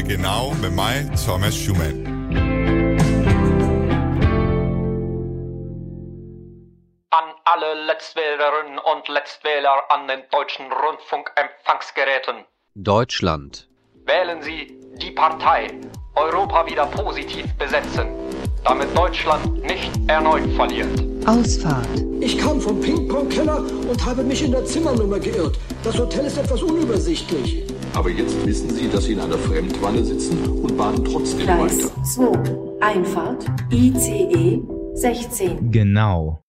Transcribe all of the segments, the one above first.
til Genau med mig, Thomas Schumann. An alle Letztwählerinnen und Letztwähler an den deutschen Rundfunkempfangsgeräten. Deutschland. Wählen Sie die Partei Europa wieder positiv besetzen, damit Deutschland nicht erneut verliert. Ausfahrt. Ich kam vom Ping-Pong-Keller und habe mich in der Zimmernummer geirrt. Das Hotel ist etwas unübersichtlich. Aber jetzt wissen Sie, dass Sie in einer Fremdwanne sitzen und bahnen trotzdem Gleis weiter. 2. Einfahrt. ICE 16. Genau.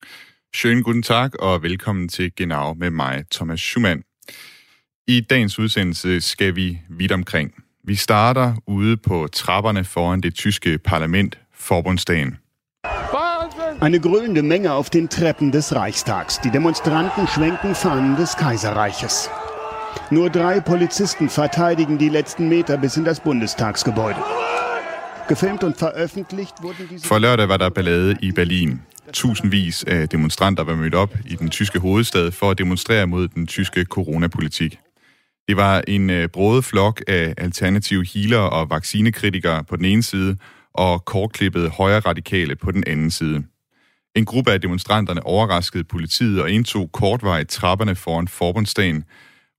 Schönen guten Tag og velkommen til Genau med mig, Thomas Schumann. I dagens udsendelse skal vi vidt omkring. Vi starter ude på trapperne foran det tyske parlament, Forbundsdagen. Eine grölende Menge auf den Treppen des Reichstags. Die Demonstranten schwenken Fahnen des Kaiserreiches. Nur drei Polizisten verteidigen die letzten Meter bis in das Bundestagsgebäude. Gefilmt und veröffentlicht wurden diese... For lørdag var der ballade i Berlin. Tusindvis af demonstranter var mødt op i den tyske hovedstad for at demonstrere mod den tyske coronapolitik. Det var en øh, brode flok af alternative healer og vaccinekritikere på den ene side, og kortklippede højre radikale på den anden side. En gruppe af demonstranterne overraskede politiet og indtog kortvarigt trapperne foran forbundsdagen,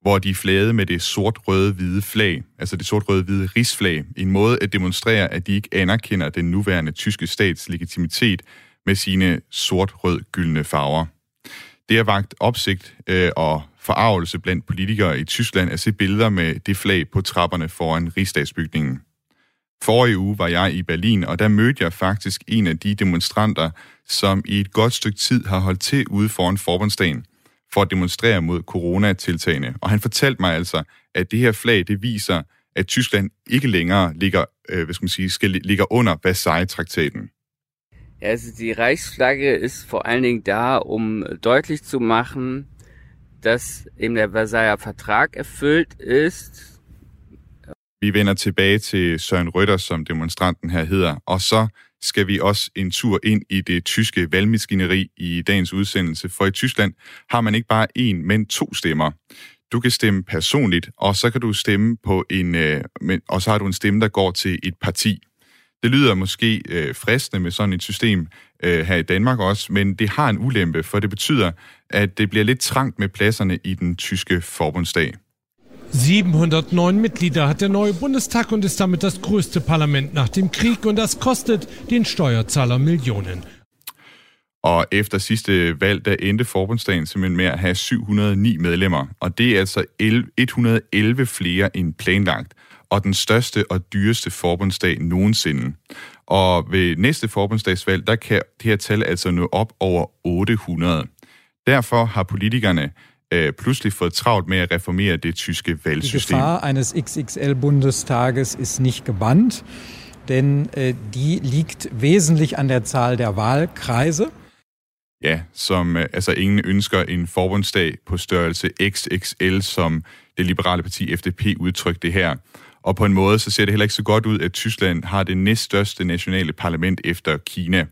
hvor de flagede med det sort-røde-hvide flag, altså det sort-røde-hvide rigsflag, en måde at demonstrere, at de ikke anerkender den nuværende tyske stats legitimitet med sine sort-rød-gyldne farver. Det har vagt opsigt øh, og forarvelse blandt politikere i Tyskland at se billeder med det flag på trapperne foran rigsdagsbygningen. Forrige uge var jeg i Berlin, og der mødte jeg faktisk en af de demonstranter, som i et godt stykke tid har holdt til ude foran forbundsdagen for at demonstrere mod coronatiltagene. Og han fortalte mig altså, at det her flag, det viser, at Tyskland ikke længere ligger, øh, hvad skal man sige, skal, ligger under Versailles-traktaten. Ja, also die Reichsflagge ist vor allen Dingen da, um deutlich zu machen, dass eben der Versailler Vertrag erfüllt ist. Vi vender tilbage til Søren Røtter, som demonstranten her hedder, og så skal vi også en tur ind i det tyske valgmaskineri i dagens udsendelse, for i Tyskland har man ikke bare én, men to stemmer. Du kan stemme personligt, og så kan du stemme på en, øh, og så har du en stemme, der går til et parti. Det lyder måske øh, fristende med sådan et system øh, her i Danmark også, men det har en ulempe, for det betyder, at det bliver lidt trangt med pladserne i den tyske forbundsdag. 709 Mitglieder hat der neue Bundestag und ist damit das größte Parlament nach dem Krieg und das kostet den Steuerzahler Millionen. Og efter sidste valg, der endte forbundsdagen simpelthen med at have 709 medlemmer, og det er altså 111 flere end planlagt, og den største og dyreste forbundsdag nogensinde. Og ved næste forbundsdagsvalg, der kan det her tal altså nå op over 800. Derfor har politikerne øh, pludselig fået travlt med at reformere det tyske Die valgsystem. Gefahr eines XXL-Bundestages ist nicht gebannt, denn äh, die liegt wesentlich an der Zahl der Wahlkreise. Ja, som øh, altså ingen ønsker en forbundsdag på størrelse XXL, som det liberale parti FDP udtrykte her. Og på en måde, så ser det heller ikke så godt ud, at Tyskland har det næststørste nationale parlament efter Kina.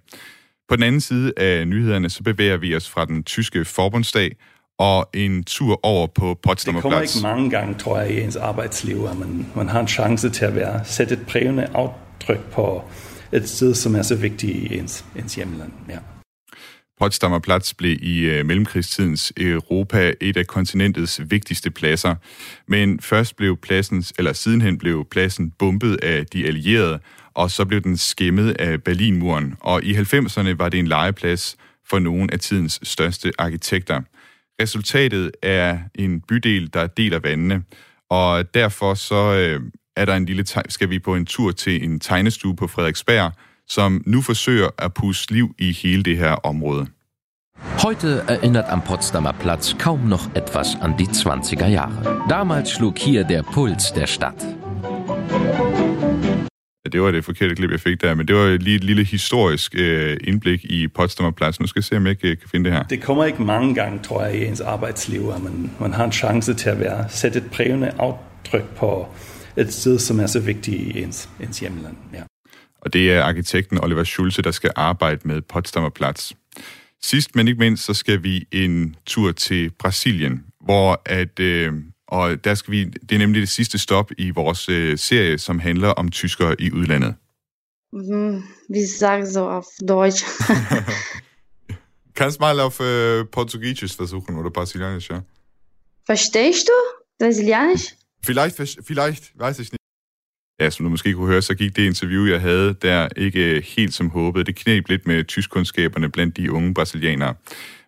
På den anden side af nyhederne, så bevæger vi os fra den tyske forbundsdag og en tur over på Det kommer ikke mange gange, tror jeg, i ens arbejdsliv, at man, man har en chance til at være, sætte et prægende aftryk på et sted, som er så vigtigt i ens, ens hjemland. Ja. Potsdamer Platz blev i øh, mellemkrigstidens Europa et af kontinentets vigtigste pladser. Men først blev pladsen, eller sidenhen blev pladsen bumpet af de allierede, og så blev den skæmmet af Berlinmuren. Og i 90'erne var det en legeplads for nogle af tidens største arkitekter. Resultatet er en bydel, der deler vandene, og derfor så øh, er der en lille teg- skal vi på en tur til en tegnestue på Frederiksberg, som nu forsøger at puste liv i hele det her område. Heute erinnert am Potsdamer Platz kaum noch etwas an die 20er Jahre. Damals schlug hier der Puls der Stadt. Ja, det var det forkerte klip, jeg fik der, men det var lige et lille historisk øh, indblik i Potsdamer Platz. Nu skal jeg se, om jeg ikke øh, kan finde det her. Det kommer ikke mange gange, tror jeg, i ens arbejdsliv, at man, man har en chance til at være, sætte et prægende aftryk på et sted, som er så vigtigt i ens, ens hjemland. Ja. Og det er arkitekten Oliver Schulze, der skal arbejde med Potsdamer Platz. Sidst men ikke mindst, så skal vi en tur til Brasilien, hvor at øh, Og der skal vi, det er nemlig det sidste stop i vores øh, serie, som handler om tyskere i udlandet. Hm, Wie sagen so auf Deutsch? Kannst mal auf äh, Portugiesisch versuchen oder Brasilianisch, ja? Verstehst du Brasilianisch? Vielleicht, vielleicht, weiß ich nicht. Ja, som du måske kunne høre, så gik det interview, jeg havde der ikke helt som håbet. Det knep lidt med tyskkundskaberne blandt de unge brasilianere.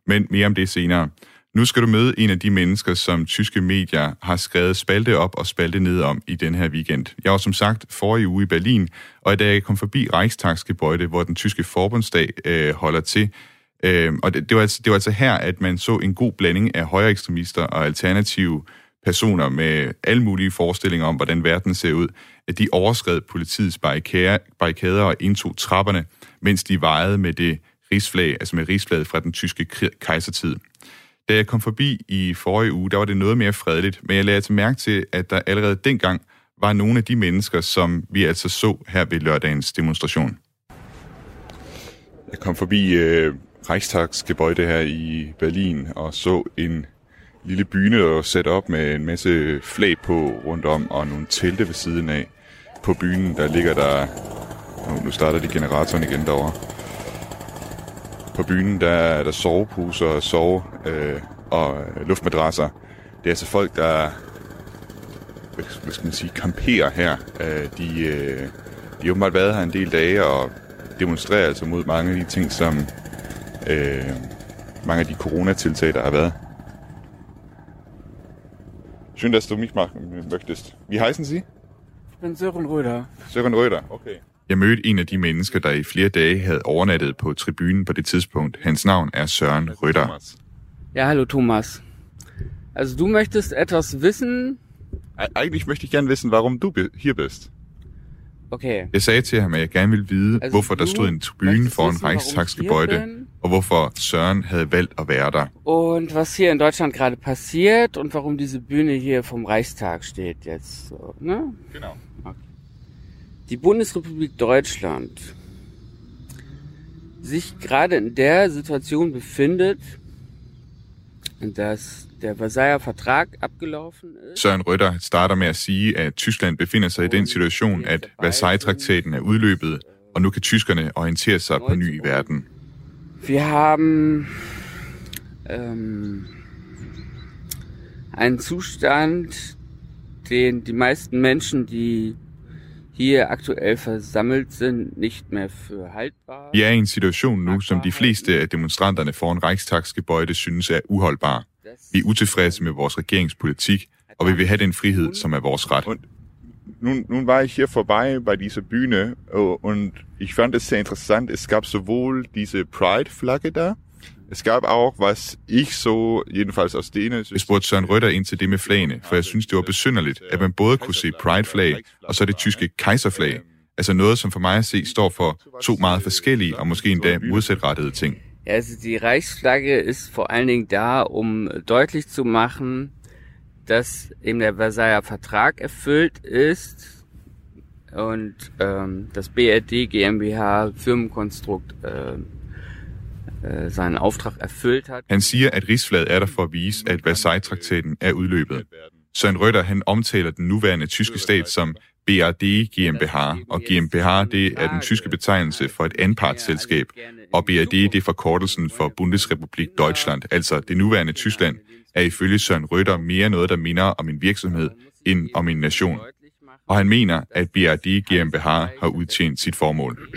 Men mere om det senere. Nu skal du møde en af de mennesker, som tyske medier har skrevet spalte op og spalte ned om i den her weekend. Jeg var som sagt forrige uge i Berlin, og da jeg kom forbi Reichstagsgebäude, hvor den tyske forbundsdag øh, holder til, øh, og det, det, var altså, det var altså her, at man så en god blanding af højre ekstremister og alternative personer med alle mulige forestillinger om, hvordan verden ser ud, at de overskred politiets barrikader og indtog trapperne, mens de vejede med det rigsflag, altså med rigsflaget fra den tyske kejsertid. Da jeg kom forbi i forrige uge, der var det noget mere fredeligt, men jeg lagde til mærke til, at der allerede dengang var nogle af de mennesker, som vi altså så her ved lørdagens demonstration. Jeg kom forbi øh, Reichstagsgebäude her i Berlin og så en lille byne og sat op med en masse flag på rundt om og nogle telte ved siden af. På bynen der ligger der... Nu starter de generatoren igen derovre. På bynen der er der soveposer sove øh, og luftmadrasser. Det er altså folk, der hvad skal man sige, kamperer her. Øh, de, øh, de har åbenbart været her en del dage og demonstrerer altså mod mange af de ting, som øh, mange af de coronatiltag, der har været. Schön, dass du mich machen möchtest. Wie heißen Sie? Ich bin Søren Røder. Søren Røder, okay. Jeg mødte en af de mennesker, der i flere dage havde overnattet på tribunen på det tidspunkt. Hans navn er Søren Røder. Ja, hallo Thomas. Also du möchtest etwas wissen? Eigentlich möchte ich gerne wissen, warum du hier bist. Okay. Jeg sagde til ham, at jeg gerne ville vide, altså, hvorfor der stod en tribune foran Reichstagsgebäude, og hvorfor Søren havde valgt at være der. Und was hier in Deutschland gerade passiert und warum diese Bühne hier vom Reichstag steht jetzt. So, ne? Genau. Okay. Die Bundesrepublik Deutschland sich gerade in der Situation befindet, dass der Versailler Vertrag abgelaufen ist. Søren Røtter starter med at sige, at Tyskland befinder sig i den situation, at Versailles-traktaten er udløbet, og nu kan tyskerne orientere sig på ny i verden. Wir haben ähm, einen Zustand, den die meisten Menschen, die hier aktuell versammelt sind, nicht mehr für haltbar. Vi er i en situation nu, som de fleste af demonstranterne foran Reichstagsgebäude synes er uholdbar. Vi er utilfredse med vores regeringspolitik, og vi vil have den frihed, som er vores ret. Nun, nun war ich hier vorbei bei dieser Bühne und ich fand es sehr interessant. Es gab sowohl diese Pride-Flagge da, es gab auch, was ich so, jedenfalls aus denen... Jeg spurgte Søren Røtter ind til det med flagene, for jeg synes, det var besynderligt, at man både kunne se Pride-flag, og så det tyske kejserflag. Altså noget, som for mig at se, står for to meget forskellige og måske endda modsatrettede ting. Ja, also die Reichsflagge ist vor allen Dingen da, um deutlich zu machen, dass eben der Versailler Vertrag erfüllt ist und ähm, das BRD GmbH Firmenkonstrukt äh, seinen Auftrag erfüllt hat. Han siger, at rigsflaget er der for at vise, at Versailles-traktaten er udløbet. Søren Røtter han omtaler den nuværende tyske stat som BRD GmbH, og GmbH det er den tyske betegnelse for et anpartsselskab, og BRD det er forkortelsen for Bundesrepublik Deutschland, altså det nuværende Tyskland, er ifølge Søren Røtter mere noget, der minder om en virksomhed end om en nation. Og han mener, at BRD GmbH har udtjent sit formål.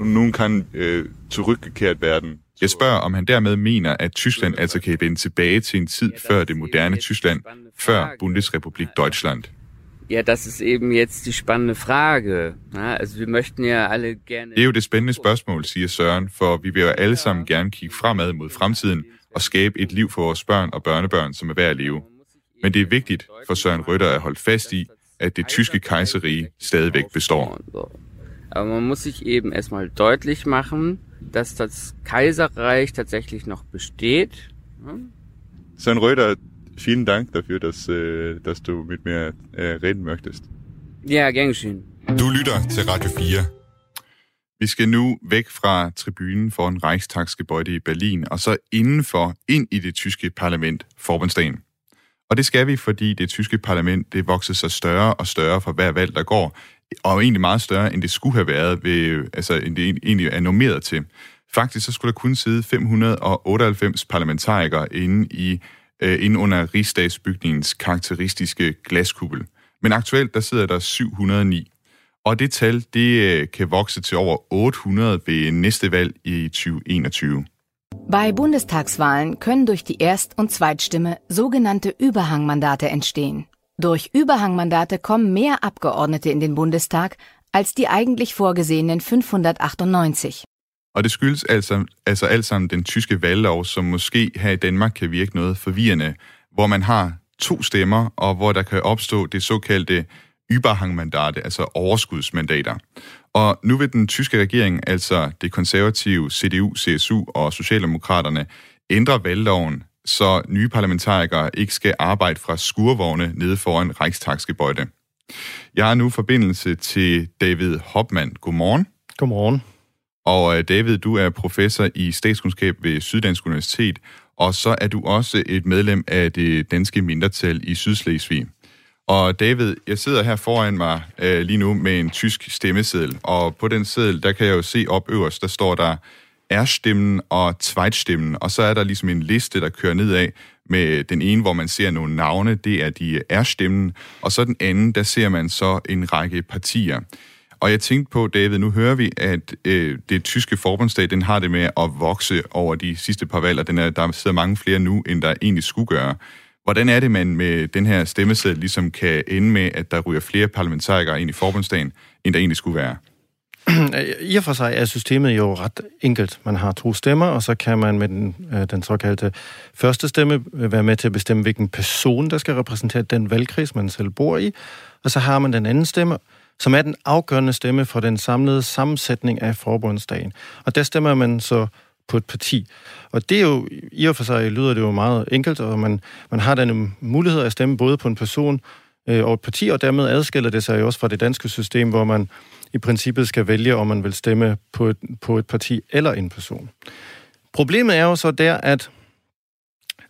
Nu kan øh, zurückgekehrt werden. Jeg spørger, om han dermed mener, at Tyskland altså kan vende tilbage til en tid før det moderne Tyskland, før Bundesrepublik Deutschland. Ja, das ist eben jetzt die spannende Frage. Ja, altså, vi möchten ja alle gerne... Det er jo det spændende spørgsmål, siger Søren, for vi vil jo alle sammen gerne kigge fremad mod fremtiden og skabe et liv for vores børn og børnebørn, som er værd at leve. Men det er vigtigt for Søren Røtter at holde fast i, at det tyske kejserige stadigvæk består. Aber man muss sich eben erstmal deutlich machen, dass das Kaiserreich tatsächlich noch besteht. Søren Røtter, vielen Dank dafür, dass, äh, dass du mit mir äh, reden möchtest. Ja, gern geschehen. Du lytter til Radio 4. Vi skal nu væk fra tribunen foran Reichstagsgebäude i Berlin, og så indenfor ind i det tyske parlament, Forbundsdagen. Og det skal vi, fordi det tyske parlament det vokser sig større og større for hver valg, der går, og egentlig meget større, end det skulle have været, ved, altså end det egentlig er normeret til. Faktisk så skulle der kun sidde 598 parlamentarikere inde, i, øh, inde under rigsdagsbygningens karakteristiske glaskuppel. Men aktuelt der sidder der 709. Og det tal det øh, kan vokse til over 800 ved næste valg i 2021. Bei Bundestagswahlen können durch die Erst- und Zweitstimme sogenannte Überhangmandate entstehen. Durch Überhangmandate kommen mehr Abgeordnete in den Bundestag als die eigentlich vorgesehenen 598. Og det skyldes altså, altså alt sammen den tyske valglov, som måske her i Danmark kan virke noget forvirrende, hvor man har to stemmer, og hvor der kan opstå det såkaldte Überhangmandate, altså overskudsmandater. Og nu vil den tyske regering, altså det konservative CDU, CSU og Socialdemokraterne, ændre valgloven, så nye parlamentarikere ikke skal arbejde fra skurvogne nede foran Reichstagsgebøjde. Jeg har nu forbindelse til David Hopman. Godmorgen. Godmorgen. Og øh, David, du er professor i statskundskab ved Syddansk Universitet, og så er du også et medlem af det danske mindretal i Sydslesvig. Og David, jeg sidder her foran mig øh, lige nu med en tysk stemmeseddel, og på den seddel, der kan jeg jo se op øverst, der står der R-stemmen og Zweitstimmen, og så er der ligesom en liste, der kører nedad med den ene, hvor man ser nogle navne, det er de R-stemmen, og så den anden, der ser man så en række partier. Og jeg tænkte på, David, nu hører vi, at øh, det tyske forbundsdag, den har det med at vokse over de sidste par valg, og den er, der sidder mange flere nu, end der egentlig skulle gøre. Hvordan er det, man med den her stemmeseddel ligesom kan ende med, at der ryger flere parlamentarikere ind i forbundsdagen, end der egentlig skulle være? I og for sig er systemet jo ret enkelt. Man har to stemmer, og så kan man med den, øh, den såkaldte første stemme øh, være med til at bestemme, hvilken person, der skal repræsentere den valgkreds, man selv bor i. Og så har man den anden stemme, som er den afgørende stemme for den samlede sammensætning af forbundsdagen. Og der stemmer man så på et parti. Og det er jo, i og for sig lyder det jo meget enkelt, og man, man har den mulighed at stemme både på en person øh, og et parti, og dermed adskiller det sig jo også fra det danske system, hvor man i princippet skal vælge, om man vil stemme på et, på et parti eller en person. Problemet er jo så der, at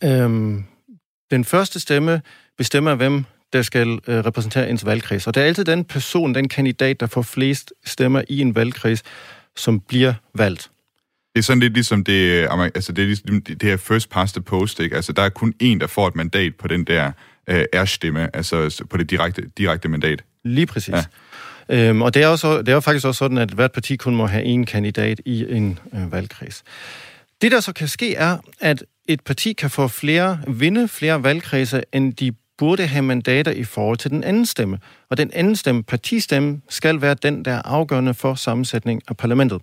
øhm, den første stemme bestemmer, hvem der skal øh, repræsentere ens valgkreds. Og det er altid den person, den kandidat, der får flest stemmer i en valgkreds, som bliver valgt. Det er sådan lidt ligesom det, altså det, er ligesom det her first past the post, ikke? Altså der er kun en, der får et mandat på den der øh, R-stemme, altså på det direkte, direkte mandat. Lige præcis. Ja. Øhm, og det er, også, det er jo faktisk også sådan, at hvert parti kun må have en kandidat i en øh, valgkreds. Det, der så kan ske, er, at et parti kan få flere, vinde flere valgkredse, end de burde have mandater i forhold til den anden stemme. Og den anden stemme, partistemme, skal være den, der er afgørende for sammensætning af parlamentet.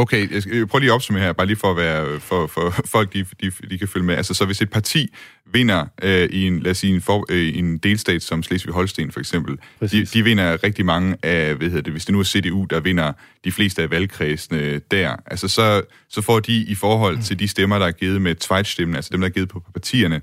Okay, jeg skal, prøv lige at opsummere her, bare lige for, at være, for, for folk, de, de, de kan følge med. Altså, så hvis et parti vinder øh, i en, lad os sige, en, for, øh, en delstat som Slesvig-Holsten for eksempel, de, de vinder rigtig mange af, hvad hedder det, hvis det nu er CDU, der vinder de fleste af valgkredsene der, altså så, så får de i forhold til de stemmer, der er givet med Zweitstimmen, altså dem, der er givet på partierne,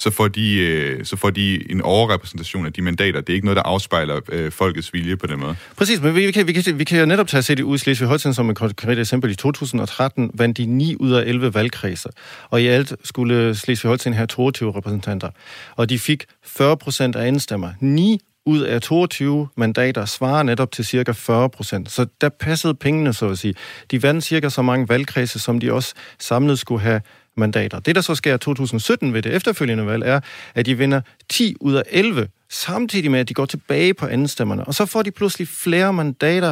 så får, de, øh, så får de en overrepræsentation af de mandater. Det er ikke noget, der afspejler øh, folkets vilje på den måde. Præcis, men vi kan, vi kan, vi kan jo netop tage CDU i Slesvig-Holstein som et konkret eksempel. I 2013 vandt de 9 ud af 11 valgkredser, og i alt skulle Slesvig-Holstein have 22 repræsentanter. Og de fik 40 procent af indstemmer. 9 ud af 22 mandater svarer netop til cirka 40 procent. Så der passede pengene, så at sige. De vandt cirka så mange valgkredse, som de også samlet skulle have mandater. Det, der så sker i 2017 ved det efterfølgende valg, er, at de vinder 10 ud af 11, samtidig med, at de går tilbage på andenstemmerne. Og så får de pludselig flere mandater,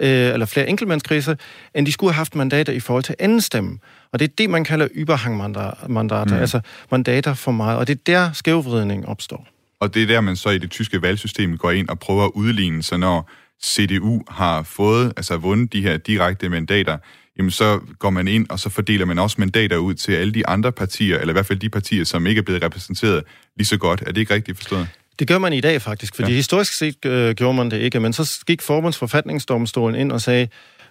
øh, eller flere enkeltmandskriser, end de skulle have haft mandater i forhold til andenstemme. Og det er det, man kalder überhangmandater, mm. altså mandater for meget. Og det er der skævvridning opstår. Og det er der, man så i det tyske valgsystem går ind og prøver at udligne, så når CDU har fået, altså vundet de her direkte mandater, jamen så går man ind, og så fordeler man også mandater ud til alle de andre partier, eller i hvert fald de partier, som ikke er blevet repræsenteret lige så godt. Er det ikke rigtigt forstået? Det gør man i dag faktisk, fordi ja. historisk set øh, gjorde man det ikke, men så gik forbundsforfatningsdomstolen ind og sagde,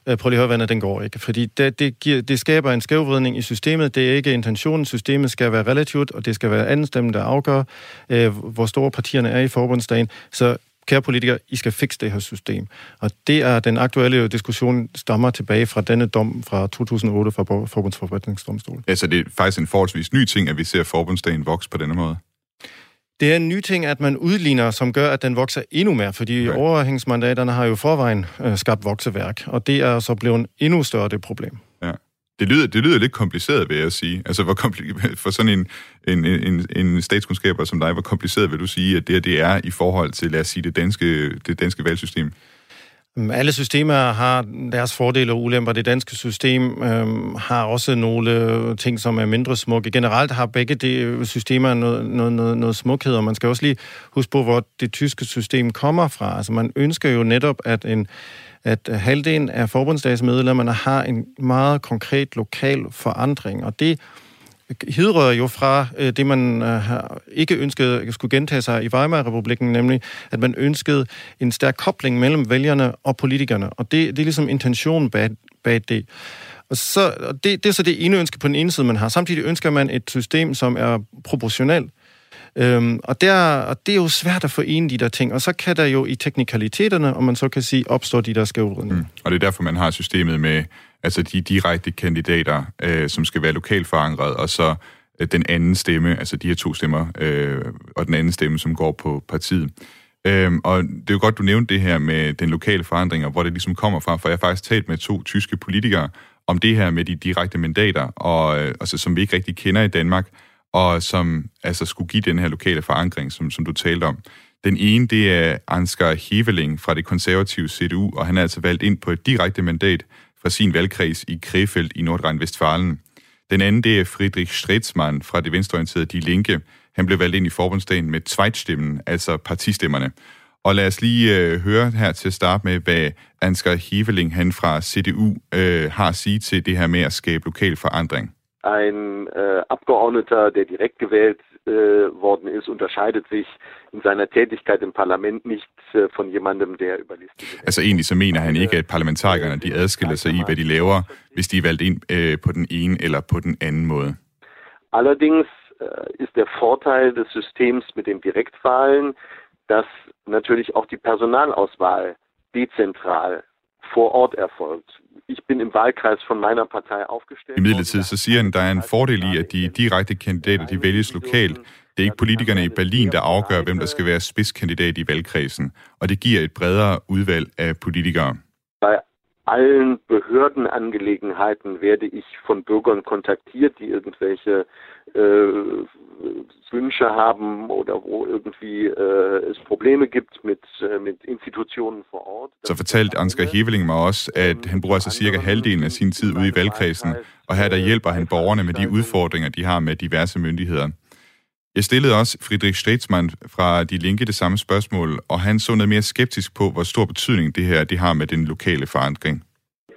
øh, prøv lige at høre, den går ikke. Fordi det, det, giver, det skaber en skævvridning i systemet. Det er ikke intentionen. Systemet skal være relativt, og det skal være anden stemme, der afgør, øh, hvor store partierne er i forbundsdagen. Så kære politikere, I skal fikse det her system. Og det er den aktuelle diskussion, stammer tilbage fra denne dom fra 2008 fra Forbundsforfatningsdomstolen. Altså det er faktisk en forholdsvis ny ting, at vi ser forbundsdagen vokse på denne måde. Det er en ny ting, at man udligner, som gør, at den vokser endnu mere, fordi right. overhængsmandaterne har jo forvejen øh, skabt vokseværk, og det er så blevet endnu større det problem. Det lyder, det lyder lidt kompliceret, vil jeg sige. Altså, hvor kompli- for sådan en, en, en, en statskundskaber som dig, hvor kompliceret vil du sige, at det, det er i forhold til, lad os sige, det danske, det danske valgsystem? Alle systemer har deres fordele og ulemper. Det danske system øhm, har også nogle øh, ting, som er mindre smukke. Generelt har begge de øh, systemer noget, noget, noget, noget smukhed, og man skal også lige huske på, hvor det tyske system kommer fra. Altså man ønsker jo netop, at en at halvdelen af forbundsdagsmedlemmerne har en meget konkret lokal forandring, og det hidrører jo fra øh, det, man øh, ikke ønskede skulle gentage sig i Weimar-republikken, nemlig at man ønskede en stærk kobling mellem vælgerne og politikerne. Og det, det er ligesom intentionen bag, bag det. Og så, og det, det er så det ene ønske på den ene side, man har. Samtidig ønsker man et system, som er proportionelt. Øhm, og, der, og det er jo svært at forene de der ting, og så kan der jo i teknikaliteterne, om man så kan sige, opstår de der skævvridninger. Mm. Og det er derfor, man har systemet med altså de direkte kandidater, øh, som skal være lokalt forankret, og så øh, den anden stemme, altså de her to stemmer, øh, og den anden stemme, som går på partiet. Øhm, og det er jo godt, du nævnte det her med den lokale forandring, og hvor det ligesom kommer fra, for jeg har faktisk talt med to tyske politikere om det her med de direkte mandater, og, øh, altså, som vi ikke rigtig kender i Danmark, og som altså skulle give den her lokale forankring, som, som du talte om. Den ene, det er Ansgar Heveling fra det konservative CDU, og han er altså valgt ind på et direkte mandat fra sin valgkreds i Krefeld i Nordrhein-Westfalen. Den anden, det er Friedrich Stretzmann fra det venstreorienterede Die Linke. Han blev valgt ind i forbundsdagen med Zweitstimmen, altså partistemmerne. Og lad os lige øh, høre her til at starte med, hvad Ansgar Heveling han fra CDU øh, har at sige til det her med at skabe lokal forandring. Ein äh, Abgeordneter, der direkt gewählt äh, worden ist, unterscheidet sich in seiner Tätigkeit im Parlament nicht äh, von jemandem, der über Liste Altså egentlig så mener han ikke, at parlamentarikerne de adskiller sig i, hvad de laver, hvis de er valgt ind øh, på den ene eller på den anden måde. Allerdings äh, ist der Vorteil des Systems mit den Direktwahlen, dass natürlich auch die Personalauswahl dezentral vor Ort erfolgt. Ich bin im Wahlkreis von meiner Partei aufgestellt. I midlertid så siger han, der er en fordel i, at de direkte kandidater de vælges lokalt. Det er ikke politikerne i Berlin, der afgør, hvem der skal være spidskandidat i valgkredsen, og det giver et bredere udvalg af politikere. Bei allen Behördenangelegenheiten werde ich von Bürgern kontaktiert, die irgendwelche äh, Wünsche haben oder wo irgendwie äh, es Probleme gibt mit, äh, mit Institutionen vor Ort. Så fortalte Ansgar Heveling mig også, at han bruger altså cirka halvdelen af sin tid ude i valgkredsen, og her der hjælper han borgerne med de udfordringer, de har med diverse myndigheder. Jeg stillede også Friedrich Stetsmann fra De Linke det samme spørgsmål, og han så noget mere skeptisk på, hvor stor betydning det her det har med den lokale forandring.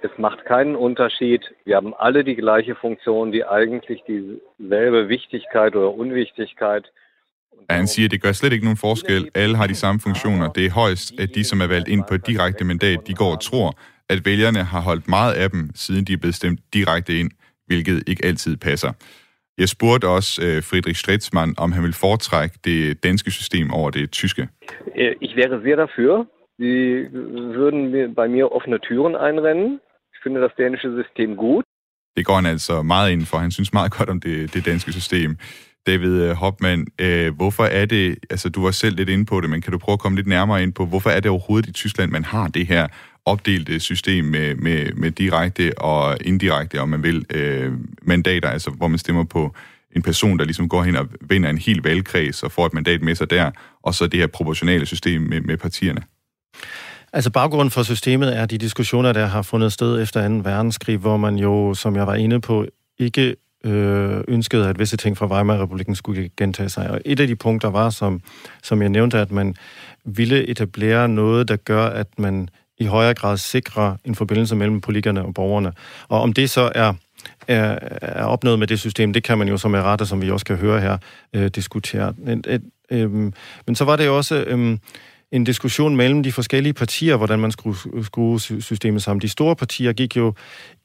Es macht keinen Unterschied. Wir haben alle die gleiche Funktion, die eigentlich dieselbe Wichtigkeit oder Unwichtigkeit. Han siger, at det gør slet ikke nogen forskel. Alle har de samme funktioner. Det er højst, at de, som er valgt ind på et direkte mandat, de går og tror, at vælgerne har holdt meget af dem, siden de er blevet stemt direkte ind, hvilket ikke altid passer. Jeg spurgte også uh, Friedrich Stretzmann, om han vil foretrække det danske system over det tyske. Äh, ich wäre sehr dafür. Sie würden bei mir offene Türen einrennen. Ich finde das dänische System gut. Det går han altså meget ind for. Han synes meget godt om det, det danske system. David øh, Hopman, øh, hvorfor er det, altså du var selv lidt inde på det, men kan du prøve at komme lidt nærmere ind på, hvorfor er det overhovedet i Tyskland, man har det her opdelte øh, system med, med, med direkte og indirekte, om man vil, øh, mandater, altså hvor man stemmer på en person, der ligesom går hen og vinder en hel valgkreds og får et mandat med sig der, og så det her proportionale system med, med partierne? Altså baggrunden for systemet er de diskussioner, der har fundet sted efter 2. verdenskrig, hvor man jo, som jeg var inde på, ikke øh, ønskede, at visse ting fra Weimar-republiken skulle gentage sig. Og et af de punkter var, som, som jeg nævnte, at man ville etablere noget, der gør, at man i højere grad sikrer en forbindelse mellem politikerne og borgerne. Og om det så er er, er opnået med det system, det kan man jo som er rette, som vi også kan høre her, øh, diskutere. Et, et, øh, men så var det jo også... Øh, en diskussion mellem de forskellige partier, hvordan man skulle skrue systemet sammen. De store partier gik jo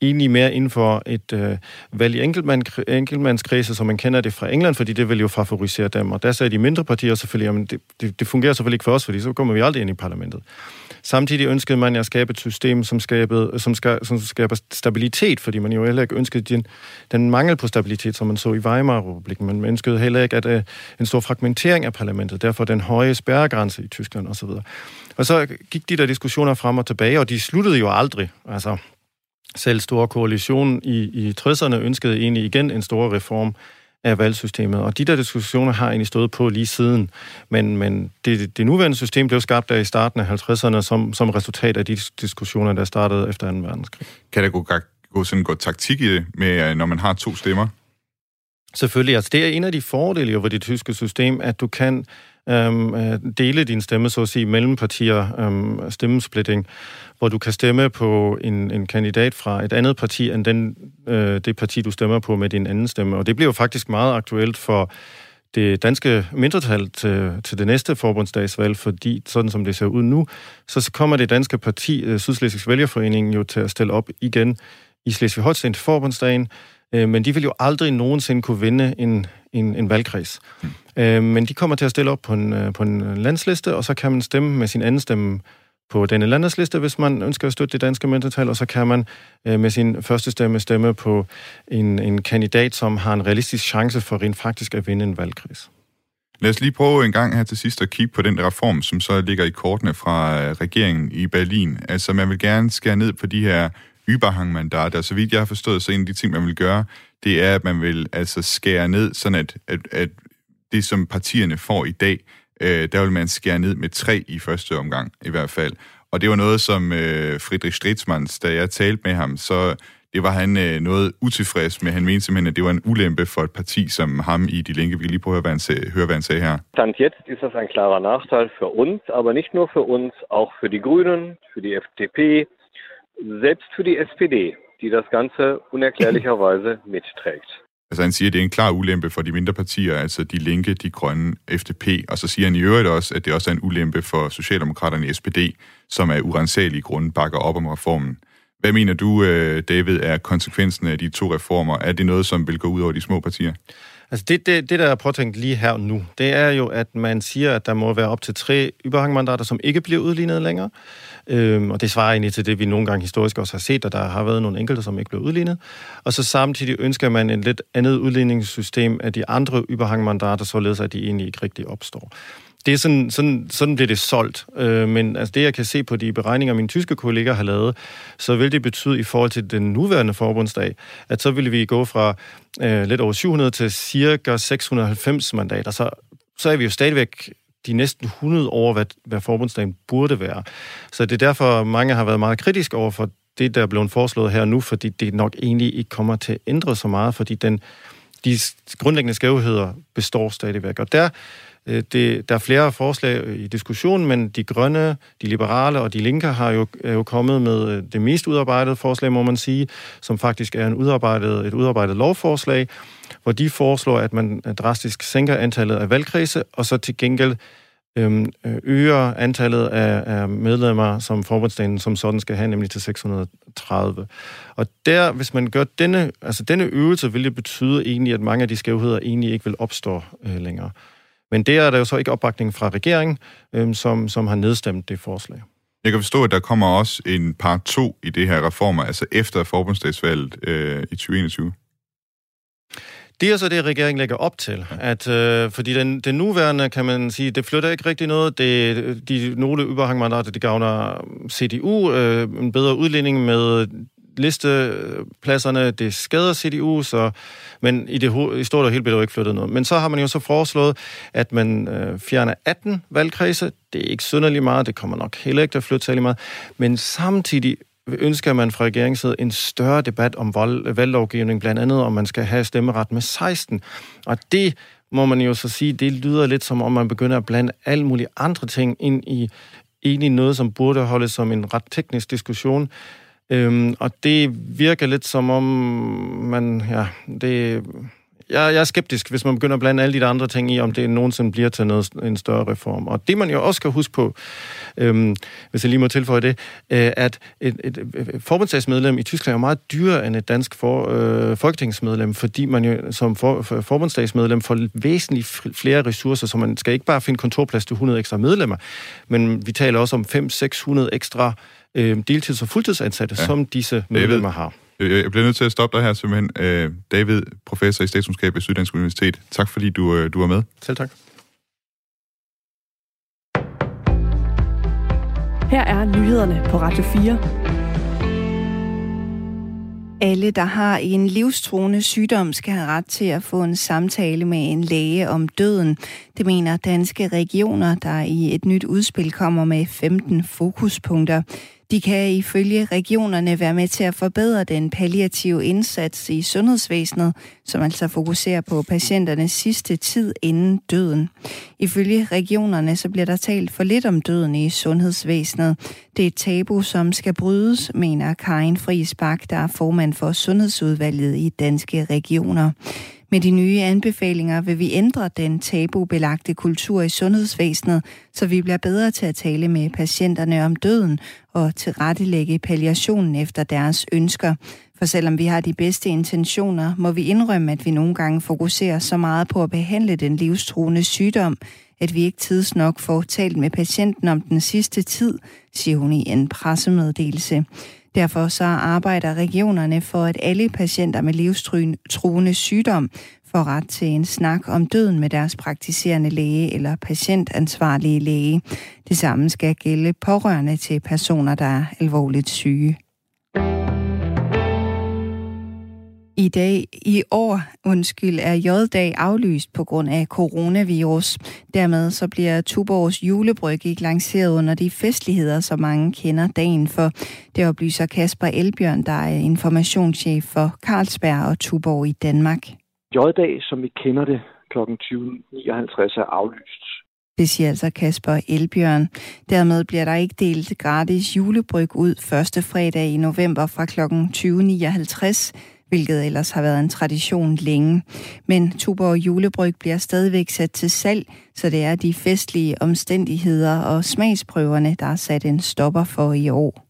egentlig mere ind for et øh, valg i enkeltmand, enkeltmandskredse, som man kender det fra England, fordi det vil jo favorisere dem. Og der sagde de mindre partier selvfølgelig, at det, det, det fungerer selvfølgelig ikke for os, fordi så kommer vi aldrig ind i parlamentet. Samtidig ønskede man at skabe et system, som, skabede, som, ska, som skaber stabilitet, fordi man jo heller ikke ønskede den, den mangel på stabilitet, som man så i Weimar-republiken. Man ønskede heller ikke at, uh, en stor fragmentering af parlamentet, derfor den høje spærregrænse i Tyskland osv. Og så gik de der diskussioner frem og tilbage, og de sluttede jo aldrig. Altså, selv store koalition i, i 60'erne ønskede egentlig igen en stor reform af valgsystemet. Og de der diskussioner har egentlig stået på lige siden. Men, men det, det nuværende system blev skabt der i starten af 50'erne som, som resultat af de diskussioner, der startede efter 2. verdenskrig. Kan der gå, gå sådan gå taktik i det, med, når man har to stemmer? Selvfølgelig. Altså, det er en af de fordele ved det tyske system, at du kan øhm, øh, dele din stemme, så at sige, mellem partier, øhm, stemmesplitting, hvor du kan stemme på en, en kandidat fra et andet parti, end den, øh, det parti, du stemmer på med din anden stemme. Og det bliver jo faktisk meget aktuelt for det danske mindretal til, til det næste forbundsdagsvalg, fordi sådan som det ser ud nu, så kommer det danske parti, øh, Sydslesvigs Vælgerforening, jo til at stille op igen i Slesvig-Holstein til forbundsdagen, øh, men de vil jo aldrig nogensinde kunne vinde en, en, en valgkreds. Hmm. Øh, men de kommer til at stille op på en, øh, på en øh, landsliste, og så kan man stemme med sin anden stemme på denne landesliste, hvis man ønsker at støtte det danske mindretal, og så kan man øh, med sin første stemme stemme på en, en kandidat, som har en realistisk chance for rent faktisk at vinde en valgkreds. Lad os lige prøve en gang her til sidst at kigge på den reform, som så ligger i kortene fra øh, regeringen i Berlin. Altså man vil gerne skære ned på de her Überhang-mandater. Så vidt jeg har forstået, så en af de ting, man vil gøre, det er, at man vil altså skære ned, sådan at, at, at det, som partierne får i dag, øh, der vil man skære ned med tre i første omgang i hvert fald. Og det var noget, som øh, Friedrich Stritzmanns, da jeg talte med ham, så det var han øh, noget utilfreds med. Han mente simpelthen, at det var en ulempe for et parti som ham i Die Linke. Vi kan lige prøve at høre, hvad han, sag, høre, hvad han sagde her. Stand jetzt ist das ein klarer Nachteil für uns, aber nicht nur für uns, auch für die Grünen, für die FDP, selbst für die SPD, die das Ganze unerklärlicherweise mitträgt. Altså han siger, at det er en klar ulempe for de mindre partier, altså de linke, de grønne, FDP, og så siger han i øvrigt også, at det også er en ulempe for Socialdemokraterne i SPD, som er urensagelige grunde bakker op om reformen. Hvad mener du, øh, David, er konsekvensen af de to reformer? Er det noget, som vil gå ud over de små partier? Altså det, det, det, der er påtænkt lige her og nu, det er jo, at man siger, at der må være op til tre überhangmandater, som ikke bliver udlignet længere. Øhm, og det svarer egentlig til det, vi nogle gange historisk også har set, at der har været nogle enkelte, som ikke blev udlignet. Og så samtidig ønsker man en lidt andet udligningssystem af de andre überhangmandater, således at de egentlig ikke rigtig opstår det er sådan, sådan, sådan bliver det solgt. Øh, men altså det, jeg kan se på de beregninger, mine tyske kolleger har lavet, så vil det betyde i forhold til den nuværende forbundsdag, at så vil vi gå fra øh, lidt over 700 til cirka 690 mandater. Så, så er vi jo stadigvæk de næsten 100 over, hvad, hvad forbundsdagen burde være. Så det er derfor, mange har været meget kritiske over for det, der er blevet foreslået her nu, fordi det nok egentlig ikke kommer til at ændre så meget, fordi den, de grundlæggende skævheder består stadigvæk. Og der Øh, det, der er flere forslag i diskussion, men de grønne, de liberale og de linker har jo, er jo kommet med øh, det mest udarbejdede forslag, må man sige, som faktisk er en udarbejdet, et udarbejdet lovforslag, hvor de foreslår, at man drastisk sænker antallet af valgkredse, og så til gengæld øhm, øh, øger antallet af, af medlemmer, som forbundsdagen som sådan skal have, nemlig til 630. Og der, hvis man gør denne, altså denne øvelse, vil det betyde egentlig, at mange af de skævheder egentlig ikke vil opstå øh, længere. Men det er der jo så ikke opbakning fra regeringen, øhm, som, som har nedstemt det forslag. Jeg kan forstå, at der kommer også en part 2 i det her reformer, altså efter forbundsdagsvalget øh, i 2021. Det er så det, regeringen lægger op til. At, øh, fordi den, den nuværende, kan man sige, det flytter ikke rigtig noget. Det, de nogle überhangmandater, det gavner CDU, øh, en bedre udligning med listepladserne, det skader CDU, så, men i det i stort og helt bliver der ikke flyttet noget. Men så har man jo så foreslået, at man øh, fjerner 18 valgkredse. Det er ikke synderligt meget, det kommer nok heller ikke til at flytte særlig meget. Men samtidig ønsker man fra regeringssiden en større debat om valg, valglovgivning, blandt andet om man skal have stemmeret med 16. Og det må man jo så sige, det lyder lidt som om man begynder at blande alle mulige andre ting ind i egentlig noget, som burde holdes som en ret teknisk diskussion. Øhm, og det virker lidt som om man, ja, det, jeg, jeg er skeptisk, hvis man begynder at blande alle de andre ting i, om det nogensinde bliver til noget, en større reform. Og det man jo også skal huske på, øhm, hvis jeg lige må tilføje det, øh, at et, et, et forbundsdagsmedlem i Tyskland er meget dyrere end et dansk for, øh, folketingsmedlem, fordi man jo som for, for, forbundsdagsmedlem får væsentligt flere ressourcer, så man skal ikke bare finde kontorplads til 100 ekstra medlemmer, men vi taler også om 500-600 ekstra øh, deltids- og fuldtidsansatte, ja. som disse medlemmer har. Jeg bliver nødt til at stoppe dig her simpelthen. Øh, David, professor i statskundskab ved Syddansk Universitet. Tak fordi du, øh, du var med. Selv tak. Her er nyhederne på Radio 4. Alle, der har en livstruende sygdom, skal have ret til at få en samtale med en læge om døden. Det mener danske regioner, der i et nyt udspil kommer med 15 fokuspunkter. De kan ifølge regionerne være med til at forbedre den palliative indsats i sundhedsvæsenet, som altså fokuserer på patienternes sidste tid inden døden. Ifølge regionerne så bliver der talt for lidt om døden i sundhedsvæsenet. Det er et tabu, som skal brydes, mener Karin Friis Bak, der er formand for Sundhedsudvalget i Danske Regioner. Med de nye anbefalinger vil vi ændre den tabubelagte kultur i sundhedsvæsenet, så vi bliver bedre til at tale med patienterne om døden og tilrettelægge palliationen efter deres ønsker. For selvom vi har de bedste intentioner, må vi indrømme, at vi nogle gange fokuserer så meget på at behandle den livstruende sygdom, at vi ikke tidsnok får talt med patienten om den sidste tid, siger hun i en pressemeddelelse. Derfor så arbejder regionerne for, at alle patienter med livstruende sygdom får ret til en snak om døden med deres praktiserende læge eller patientansvarlige læge. Det samme skal gælde pårørende til personer, der er alvorligt syge. I dag, i år, undskyld, er J-dag aflyst på grund af coronavirus. Dermed så bliver Tuborgs julebryg ikke lanceret under de festligheder, som mange kender dagen for. Det oplyser Kasper Elbjørn, der er informationschef for Carlsberg og Tuborg i Danmark. J-dag, som vi kender det, kl. 20.59 er aflyst. Det siger altså Kasper Elbjørn. Dermed bliver der ikke delt gratis julebryg ud første fredag i november fra kl. 20.59 hvilket ellers har været en tradition længe. Men Tuborg julebryg bliver stadigvæk sat til salg, så det er de festlige omstændigheder og smagsprøverne, der er sat en stopper for i år.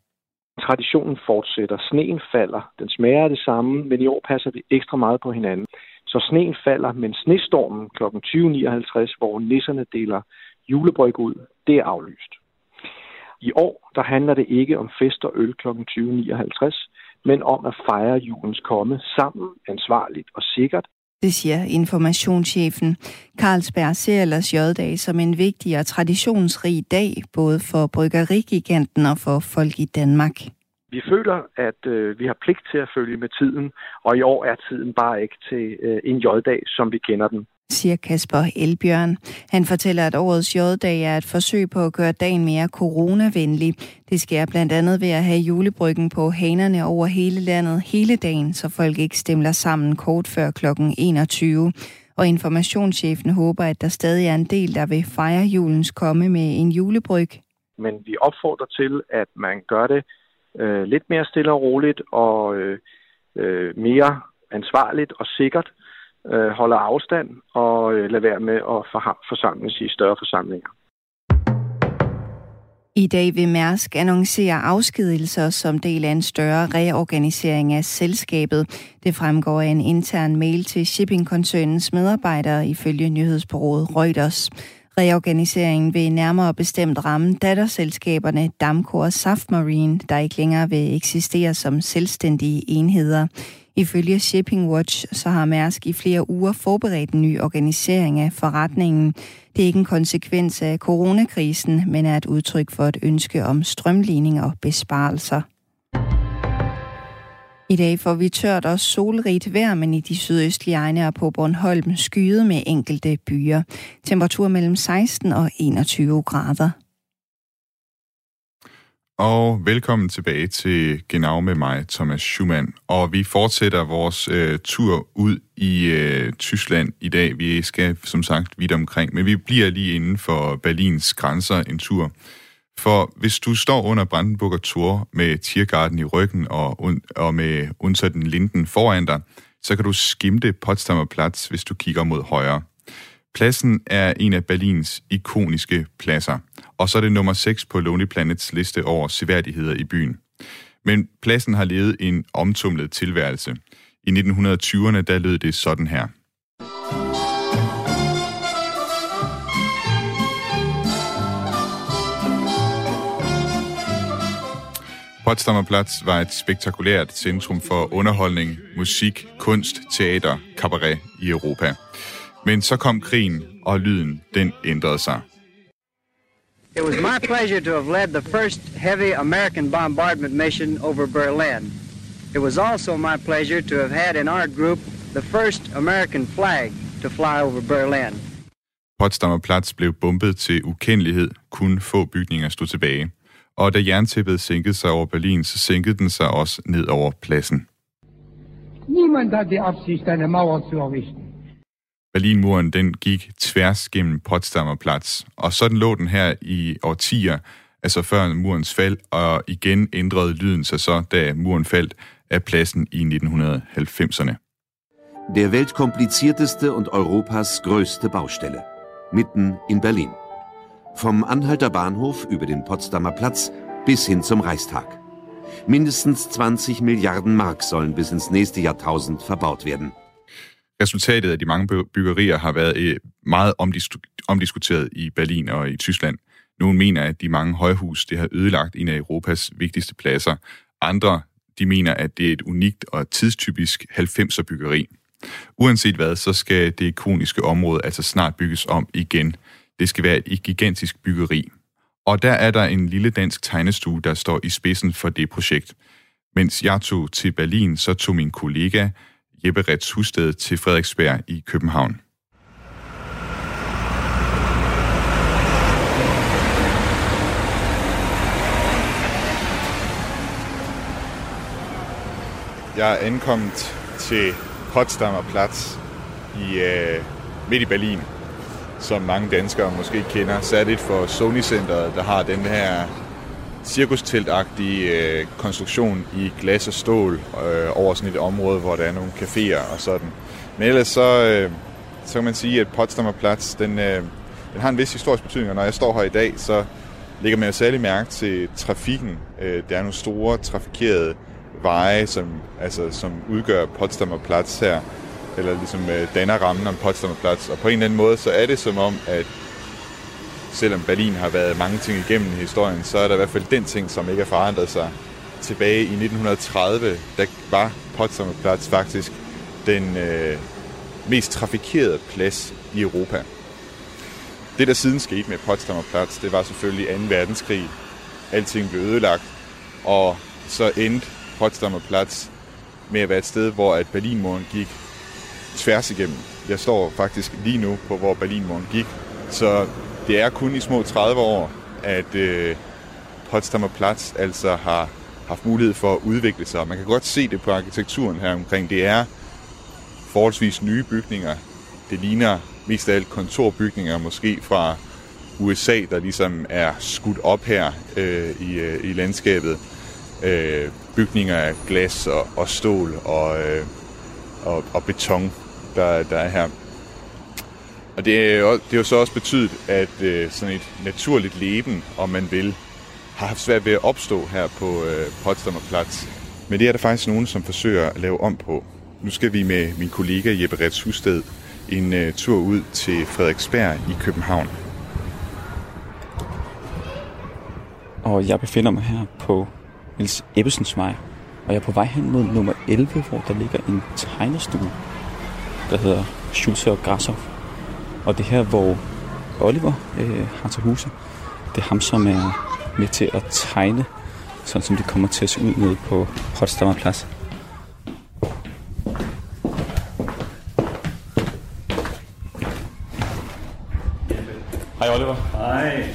Traditionen fortsætter. Sneen falder. Den smager af det samme, men i år passer vi ekstra meget på hinanden. Så sneen falder, men snestormen kl. 20.59, hvor nisserne deler julebryg ud, det er aflyst. I år der handler det ikke om fest og øl kl. 20.59, men om at fejre julens komme sammen, ansvarligt og sikkert. Det siger informationschefen. Carlsberg ser ellers J-dag som en vigtig og traditionsrig dag, både for bryggerigiganten og for folk i Danmark. Vi føler, at øh, vi har pligt til at følge med tiden, og i år er tiden bare ikke til øh, en J-dag, som vi kender den siger Kasper Elbjørn. Han fortæller, at årets J-dag er et forsøg på at gøre dagen mere coronavenlig. Det sker blandt andet ved at have julebryggen på hanerne over hele landet hele dagen, så folk ikke stemler sammen kort før kl. 21. Og informationschefen håber, at der stadig er en del, der vil fejre julens komme med en julebryg. Men vi opfordrer til, at man gør det øh, lidt mere stille og roligt og øh, øh, mere ansvarligt og sikkert, øh, holder afstand og øh, lader være med at forsamles i større forsamlinger. I dag vil Mærsk annoncere afskedelser som del af en større reorganisering af selskabet. Det fremgår af en intern mail til shippingkoncernens medarbejdere ifølge nyhedsbureauet Reuters. Reorganiseringen vil nærmere bestemt ramme datterselskaberne Damco og Saftmarine, der ikke længere vil eksistere som selvstændige enheder. Ifølge Shipping Watch så har Mærsk i flere uger forberedt en ny organisering af forretningen. Det er ikke en konsekvens af coronakrisen, men er et udtryk for et ønske om strømligning og besparelser. I dag får vi tørt og solrigt vejr, men i de sydøstlige egne og på Bornholm skyet med enkelte byer. Temperatur mellem 16 og 21 grader. Og velkommen tilbage til Genau med mig, Thomas Schumann. Og vi fortsætter vores øh, tur ud i øh, Tyskland i dag. Vi skal som sagt vidt omkring, men vi bliver lige inden for Berlins grænser en tur. For hvis du står under Brandenburger Tor med Tiergarten i ryggen og, og med Unter den Linden foran dig, så kan du skimte Potsdamer Platz, hvis du kigger mod højre. Pladsen er en af Berlins ikoniske pladser, og så er det nummer 6 på Lonely Planets liste over seværdigheder i byen. Men pladsen har levet en omtumlet tilværelse. I 1920'erne der lød det sådan her. Potsdamer Platz var et spektakulært centrum for underholdning, musik, kunst, teater, cabaret i Europa. Men så kom krigen, og lyden den ændrede sig. It was my pleasure to have led the first heavy American bombardment mission over Berlin. It was also my pleasure to have had in our group the first American flag to fly over Berlin. Potsdamer Platz blev bombet til ukendelighed. Kun få bygninger stod tilbage. Og da jerntæppet sænkede sig over Berlin, så sænkede den sig også ned over pladsen. Niemand hat die Absicht, eine Mauer zu errichten. Berlinmuren den gik tværs gennem Potsdamer Platz, og sådan lå den her i årtier, altså før murens fald, og igen ændrede lyden sig så, da muren faldt af pladsen i 1990'erne. Der weltkomplizierteste und Europas größte Baustelle. Mitten in Berlin. Vom Anhalter Bahnhof über den Potsdamer Platz bis hin zum Reichstag. Mindestens 20 Milliarden Mark sollen bis ins næste Jahrtausend verbaut werden. Resultatet af de mange byggerier har været øh, meget omdiskuteret i Berlin og i Tyskland. Nogle mener, at de mange højhus det har ødelagt en af Europas vigtigste pladser. Andre de mener, at det er et unikt og tidstypisk 90'er byggeri. Uanset hvad, så skal det ikoniske område altså snart bygges om igen. Det skal være et gigantisk byggeri. Og der er der en lille dansk tegnestue, der står i spidsen for det projekt. Mens jeg tog til Berlin, så tog min kollega Jeppe Rets Husted til Frederiksberg i København. Jeg er ankommet til Potsdamer Platz i, øh, midt i Berlin, som mange danskere måske kender. Særligt for Sony Centeret, der har den her cirkusteltagtige øh, konstruktion i glas og stål øh, over sådan et område, hvor der er nogle caféer og sådan. Men ellers så, øh, så kan man sige, at Potsdamer Platz, den, øh, den har en vis historisk betydning, og når jeg står her i dag, så lægger man jo særlig mærke til trafikken. Øh, der er nogle store trafikerede veje, som, altså, som udgør Potsdamer Platz her, eller ligesom øh, danner rammen om Potsdamer Platz. Og på en eller anden måde, så er det som om, at selvom Berlin har været mange ting igennem i historien, så er der i hvert fald den ting, som ikke har forandret sig. Tilbage i 1930, der var Potsdamer Platz faktisk den øh, mest trafikerede plads i Europa. Det, der siden skete med Potsdamer Platz, det var selvfølgelig 2. verdenskrig. Alting blev ødelagt, og så endte Potsdamer Platz med at være et sted, hvor at Berlinmuren gik tværs igennem. Jeg står faktisk lige nu på, hvor Berlinmuren gik, så det er kun i små 30 år, at øh, Potsdamer Platz altså har haft mulighed for at udvikle sig. Man kan godt se det på arkitekturen her omkring. Det er forholdsvis nye bygninger. Det ligner mest af alt kontorbygninger, måske fra USA, der ligesom er skudt op her øh, i, øh, i landskabet. Øh, bygninger af glas og, og stål og, øh, og, og beton, der, der er her. Og det er jo, det er jo så også betydet, at øh, sådan et naturligt leben, om man vil, har haft svært ved at opstå her på øh, Potsdamer Platz. Men det er der faktisk nogen, som forsøger at lave om på. Nu skal vi med min kollega Jeppe Rets Husted en øh, tur ud til Frederiksberg i København. Og jeg befinder mig her på Niels Ebbesens vej. Og jeg er på vej hen mod nummer 11, hvor der ligger en tegnestue, der hedder Schulze og Grashoff. Og det her, hvor Oliver øh, har til huse, det er ham, som er med til at tegne, sådan som det kommer til at se ud nede på Potsdamer Plads. Hej Oliver. Hej.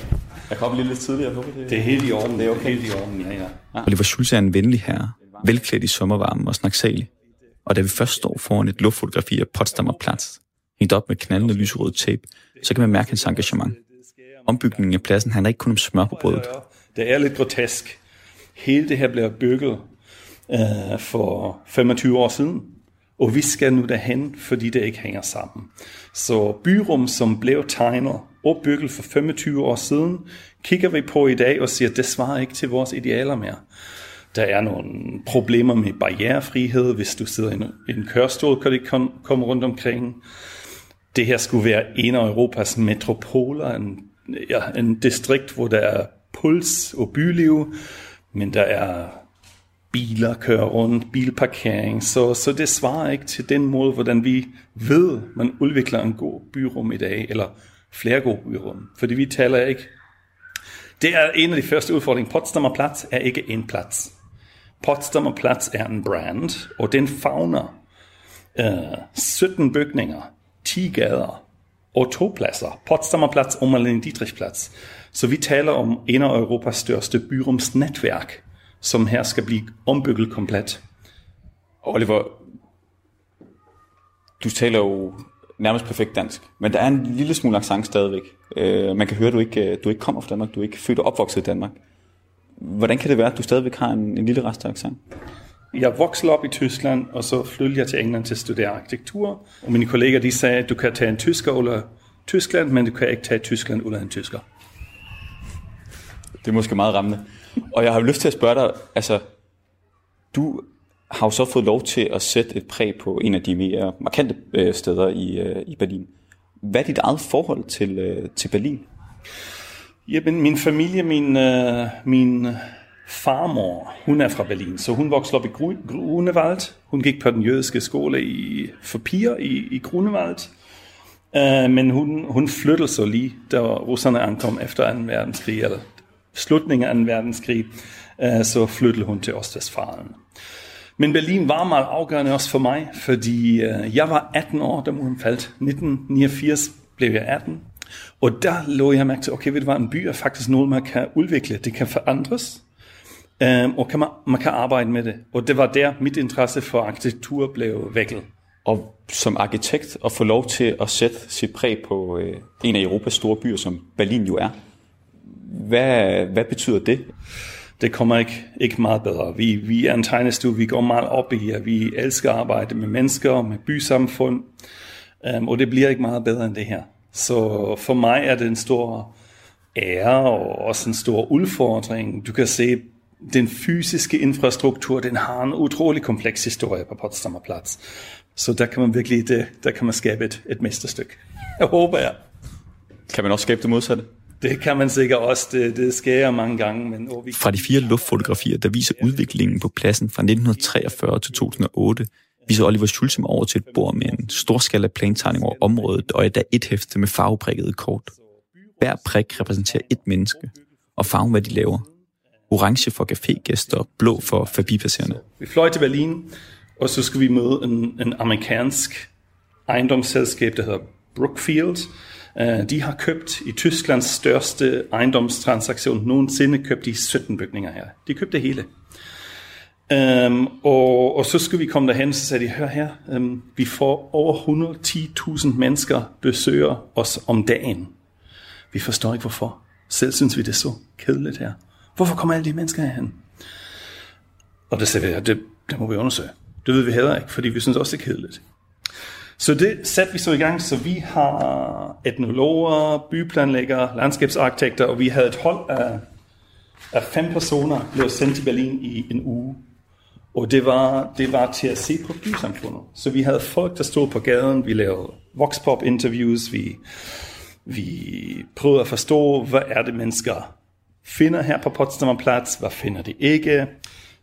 Jeg kom lige lidt tidligere på det. Det er helt i orden. Det er okay. Helt i orden, ja, ja. ja. Oliver Schulze er en venlig herre, velklædt i sommervarmen og snaksalig. Og da vi først står foran et luftfotografi af Potsdamer Platz, hængt op med knaldende lyserød tape, så kan man mærke hans engagement. Ombygningen af pladsen handler ikke kun om smør på brødet. Det er lidt grotesk. Hele det her blev bygget øh, for 25 år siden, og vi skal nu derhen, fordi det ikke hænger sammen. Så byrum, som blev tegnet og bygget for 25 år siden, kigger vi på i dag og siger, at det svarer ikke til vores idealer mere. Der er nogle problemer med barrierefrihed, hvis du sidder i en, i en kørestol, kan det komme rundt omkring. Det her skulle være en af Europas metropoler, en, ja, en distrikt, hvor der er puls og byliv, men der er biler kører rundt, bilparkering, så, så det svarer ikke til den måde, hvordan vi ved, man udvikler en god byrum i dag, eller flere gode byrum, fordi vi taler ikke. Det er en af de første udfordringer. Potsdamer Platz er ikke en plads. Potsdamer Platz er en brand, og den fagner øh, 17 bygninger, 10 gader og to pladser. Potsdamer Platz og Marlene Dietrich Platz. Så vi taler om en af Europas største byrumsnetværk, som her skal blive ombygget komplet. Oliver, du taler jo nærmest perfekt dansk, men der er en lille smule accent stadigvæk. Uh, man kan høre, at du ikke, øh, du ikke kommer fra Danmark, du er ikke født og opvokset i Danmark. Hvordan kan det være, at du stadigvæk har en, en lille rest af accent? Jeg voksede op i Tyskland, og så flyttede jeg til England til at studere arkitektur. Og mine kolleger de sagde, at du kan tage en tysker ud Tyskland, men du kan ikke tage Tyskland ud af en tysker. Det er måske meget rammende. Og jeg har lyst til at spørge dig, altså, du har jo så fået lov til at sætte et præg på en af de mere markante øh, steder i, øh, i Berlin. Hvad er dit eget forhold til, øh, til Berlin? Jamen, min familie, min, min farmor, hun er fra Berlin, så hun voksede op i Grunewald. Hun gik på den jødiske skole i, for piger i, i Grunewald. Uh, men hun, hun flyttede så lige, da russerne ankom efter 2. verdenskrig, eller slutningen af 2. verdenskrig, uh, så flyttede hun til Ostwestfalen. Men Berlin var meget afgørende også for mig, fordi uh, jeg var 18 år, da hun faldt. 1989 blev jeg 18. Og der lå jeg mærke til, okay, ved du hvad, en by er faktisk noget, man kan udvikle. Det kan forandres, um, og kan man, man kan arbejde med det. Og det var der, mit interesse for arkitektur blev vækket. Og som arkitekt at få lov til at sætte sit præg på øh, en af Europas store byer, som Berlin jo er. Hvad, hvad betyder det? Det kommer ikke, ikke meget bedre. Vi, vi er en tegnestue, vi går meget op i, at vi elsker at arbejde med mennesker, med bysamfund, um, og det bliver ikke meget bedre end det her. Så for mig er det en stor ære og også en stor udfordring. Du kan se, den fysiske infrastruktur, den har en utrolig kompleks historie på Potsdamer Platz. Så der kan man virkelig, det, der kan man skabe et, et mesterstykke. Jeg håber jeg. Kan man også skabe det modsatte? Det kan man sikkert også. Det, det sker jeg mange gange. Men, oh, vi... Fra de fire luftfotografier, der viser udviklingen på pladsen fra 1943 til 2008, viser Oliver Schulzem over til et bord med en storskala plantegning over området, og der et hæfte med farveprikkede kort. Hver prik repræsenterer et menneske, og farven, hvad de laver. Orange for cafégæster, blå for forbipasserende. Vi fløj til Berlin, og så skal vi møde en, en amerikansk ejendomsselskab, der hedder Brookfield. Uh, de har købt i Tysklands største ejendomstransaktion nogensinde, købt de 17 bygninger her. De købte det hele. Um, og, og så skulle vi komme derhen, så sagde de, hør her, um, vi får over 110.000 mennesker besøger os om dagen. Vi forstår ikke hvorfor. Selv synes vi, det er så kedeligt her. Hvorfor kommer alle de mennesker herhen? Og det sagde vi, det, det må vi undersøge. Det ved vi heller ikke, fordi vi synes også, det er kedeligt. Så det satte vi så i gang, så vi har etnologer, byplanlæggere, landskabsarkitekter, og vi havde et hold af, af fem personer, blev sendt til Berlin i en uge. Og det var, det var til at se på bysamfundet. Så vi havde folk, der stod på gaden, vi lavede voxpop-interviews, vi, vi prøvede at forstå, hvad er det mennesker finder her på Potsdamer Platz, hvad finder de ikke.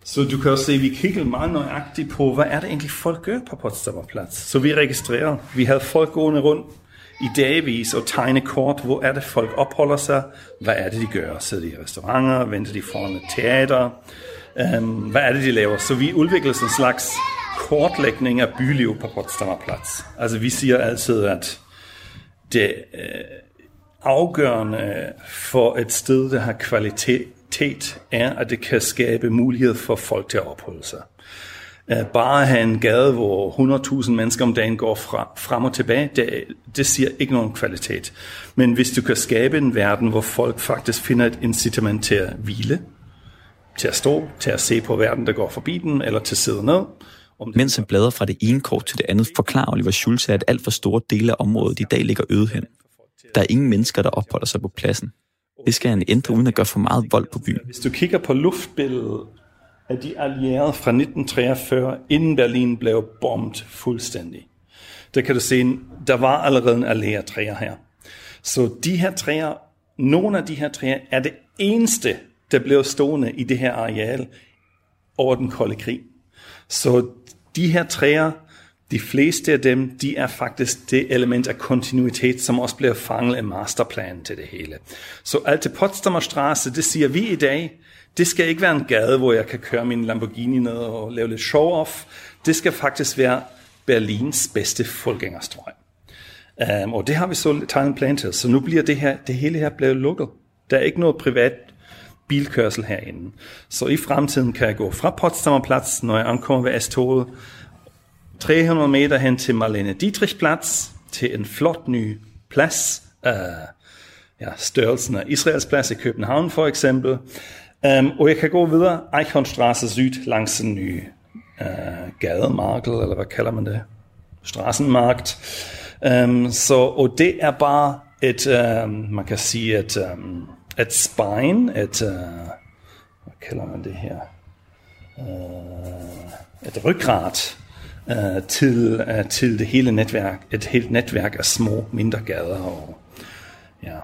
Så du kan også se, at vi kigger meget nøjagtigt på, hvad er det egentlig folk gør på Potsdamer Platz. Så vi registrerer, vi havde folk gående rundt i dagvis og tegne kort, hvor er det folk opholder sig, hvad er det de gør, sidder de i restauranter, venter de foran et teater, um, hvad er det de laver. Så vi udvikler sådan en slags kortlægning af byliv på Potsdamer Platz. Altså vi siger altid, at det øh, afgørende for et sted, der har kvalitet, er, at det kan skabe mulighed for folk til at opholde sig. Øh, bare at have en gade, hvor 100.000 mennesker om dagen går fra, frem og tilbage, det, det siger ikke nogen kvalitet. Men hvis du kan skabe en verden, hvor folk faktisk finder et incitament til at hvile, til at stå, til at se på verden, der går forbi den, eller til at sidde ned, Mens han bladrer fra det ene kort til det andet, forklarer Oliver Schulze, at alt for store dele af området i dag ligger øde hen. Der er ingen mennesker, der opholder sig på pladsen. Det skal han ændre, uden at gøre for meget vold på byen. Hvis du kigger på luftbilledet af de allierede fra 1943, inden Berlin blev bombet fuldstændig, der kan du se, der var allerede en allieret træer her. Så de her træer, nogle af de her træer, er det eneste, der blev stående i det her areal over den kolde krig. Så de her træer, de fleste af dem, de er faktisk det element af kontinuitet, som også bliver fanget af masterplanen til det hele. Så Alte Potsdamer Straße, det siger vi i dag, det skal ikke være en gade, hvor jeg kan køre min Lamborghini ned og lave lidt show-off. Det skal faktisk være Berlins bedste folkegængerstrøg. Um, øhm, og det har vi så tegnet en plan til, så nu bliver det her, det hele her blevet lukket. Der er ikke noget privat bilkørsel herinde. Så i fremtiden kan jeg gå fra Potsdamer Platz, når jeg ankommer ved S-toget, 300 meter hen til Marlene Dietrich Platz, til en flot ny plads, øh, ja, størrelsen af Israels plads i København for eksempel, um, og jeg kan gå videre Eichhornstraße Syd langs den nye øh, gademarked, eller hvad kalder man det? Strassenmarkt. Um, øhm, så, og det er bare et, um, man kan sige, et, um, et spine, et, uh, hvad kalder man det her? Uh, et ryggrad uh, til, uh, til det hele netværk, et helt netværk af små, mindre gader. Og, ja.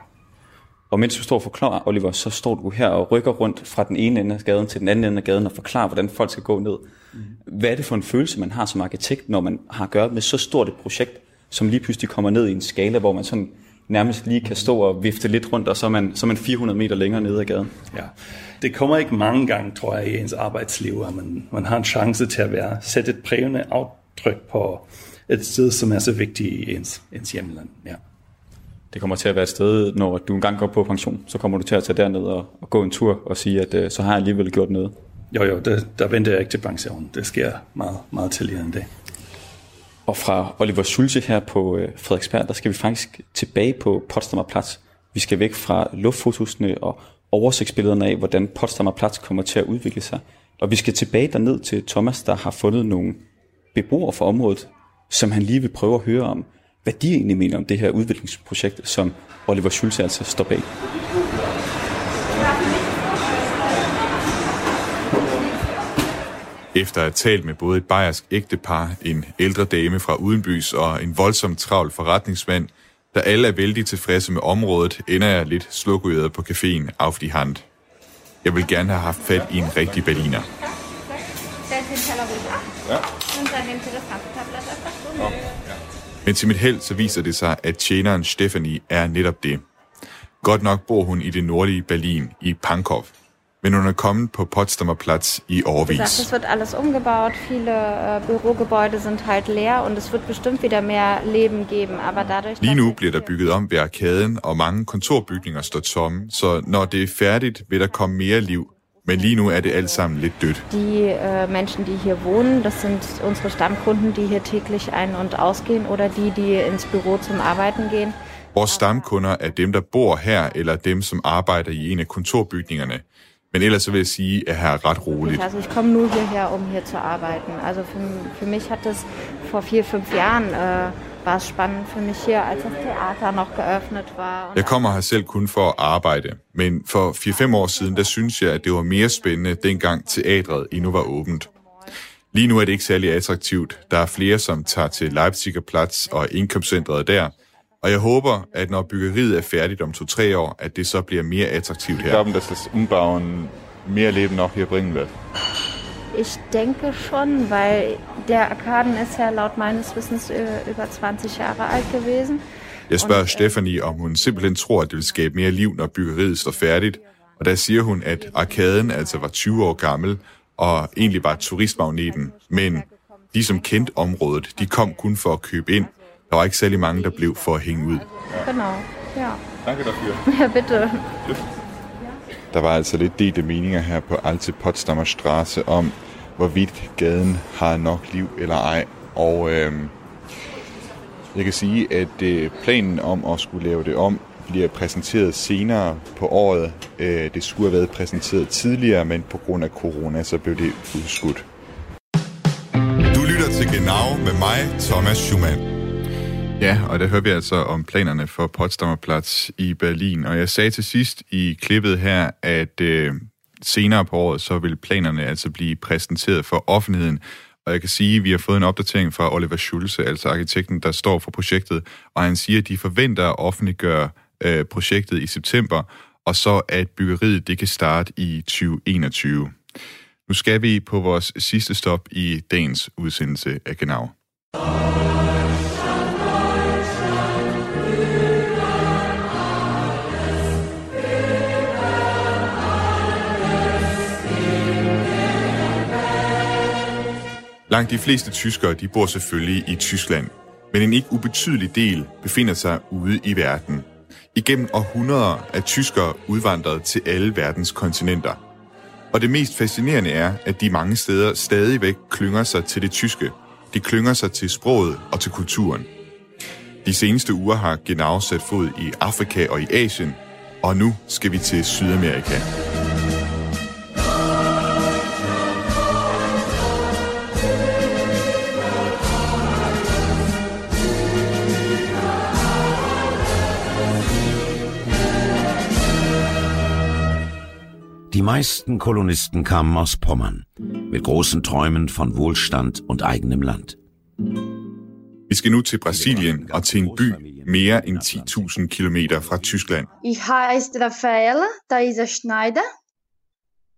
Og mens du står og forklarer, Oliver, så står du her og rykker rundt fra den ene ende af gaden til den anden ende af gaden og forklarer, hvordan folk skal gå ned. Mm. Hvad er det for en følelse, man har som arkitekt, når man har at gøre med så stort et projekt, som lige pludselig kommer ned i en skala, hvor man sådan nærmest lige kan stå og vifte lidt rundt, og så er man, så er man 400 meter længere nede ad gaden. Ja, det kommer ikke mange gange, tror jeg, i ens arbejdsliv, at man, man har en chance til at være, sætte et prægende aftryk på et sted, som er så vigtigt i ens, ens hjemland. Ja. Det kommer til at være et sted, når du engang går på pension, så kommer du til at tage derned og, og gå en tur og sige, at uh, så har jeg alligevel gjort noget. Jo, jo, det, der venter jeg ikke til pension. Det sker meget, meget tidligere end det. Og fra Oliver Schulze her på øh, Frederiksberg, der skal vi faktisk tilbage på Potsdamer Platz. Vi skal væk fra luftfotosene og oversigtsbillederne af, hvordan Potsdamer Platz kommer til at udvikle sig. Og vi skal tilbage derned til Thomas, der har fundet nogle beboere for området, som han lige vil prøve at høre om, hvad de egentlig mener om det her udviklingsprojekt, som Oliver Schulze altså står bag. Efter at have talt med både et bayersk ægtepar, en ældre dame fra udenbys og en voldsomt travl forretningsmand, der alle er vældig tilfredse med området, ender jeg lidt slukøret på caféen Auf die Hand. Jeg vil gerne have haft fat i en rigtig berliner. Ja. Men til mit held så viser det sig, at tjeneren Stephanie er netop det. Godt nok bor hun i det nordlige Berlin, i Pankow, er kommet på Potsdamer Platz i årvis. Gesagt, es wird alles umgebaut, viele äh, Bürogebäude sind halt leer und es wird bestimmt wieder mehr Leben geben, aber dadurch... Lige nu bliver der bygget om ved arkaden, og mange kontorbygninger står tomme, så når det er færdigt, vil der komme mere liv. Men lige nu er det alt sammen lidt dødt. Die äh, Menschen, die hier wohnen, das sind unsere Stammkunden, die hier täglich ein- und ausgehen oder die, die ins Büro zum Arbeiten gehen. Vores stamkunder er dem, der bor her, eller dem, som arbejder i en af kontorbygningerne. Men ellers så vil jeg sige, at her er ret roligt. Also ich komme nur hierher, um hier zu arbeiten. Also für, für mich hat das vor vier, fünf Jahren äh, war es spannend für mich hier, als das Theater noch geöffnet war. Jeg kommer her selv kun for at arbejde, men for 4-5 år siden, der synes jeg, at det var mere spændende, dengang teatret endnu var åbent. Lige nu er det ikke særlig attraktivt. Der er flere, som tager til Leipziger Platz og indkøbscentret der, og jeg håber, at når byggeriet er færdigt om 2-3 år, at det så bliver mere attraktivt her. Ich glaube, dass das Umbauen mehr Leben auch hier bringen wird. Ich denke schon, weil der Arkaden ist ja laut meines Wissens äh, über 20 Jahre alt gewesen. Jeg spørger Stephanie, om hun simpelthen tror, at det vil skabe mere liv, når byggeriet står færdigt. Og der siger hun, at arkaden altså var 20 år gammel, og egentlig var turistmagneten. Men de, som kendte området, de kom kun for at købe ind. Der var ikke særlig mange, der blev for at hænge ud. Genau, ja. Danke dafür. Ja, bitte. Der var altså lidt delte meninger her på Alte Potsdamer Straße om, hvorvidt gaden har nok liv eller ej. Og øh, jeg kan sige, at øh, planen om at skulle lave det om bliver præsenteret senere på året. Øh, det skulle have været præsenteret tidligere, men på grund af corona, så blev det udskudt. Du lytter til Genau med mig, Thomas Schumann. Ja, og der hører vi altså om planerne for Potsdamer Platz i Berlin. Og jeg sagde til sidst i klippet her, at øh, senere på året, så vil planerne altså blive præsenteret for offentligheden. Og jeg kan sige, at vi har fået en opdatering fra Oliver Schulze, altså arkitekten, der står for projektet, og han siger, at de forventer at offentliggøre øh, projektet i september, og så at byggeriet det kan starte i 2021. Nu skal vi på vores sidste stop i dagens udsendelse af Genau. Langt de fleste tyskere de bor selvfølgelig i Tyskland, men en ikke ubetydelig del befinder sig ude i verden. Igennem århundreder er tyskere udvandret til alle verdens kontinenter. Og det mest fascinerende er, at de mange steder stadigvæk klynger sig til det tyske. De klynger sig til sproget og til kulturen. De seneste uger har Genau sat fod i Afrika og i Asien, og nu skal vi til Sydamerika. Die meisten Kolonisten kamen aus Pommern, mit großen Träumen von Wohlstand und eigenem Land. Vi skal nu til Brasilien og til en by mere end 10.000 kilometer fra Tyskland. Ich heiße Rafaela Thaisa Schneider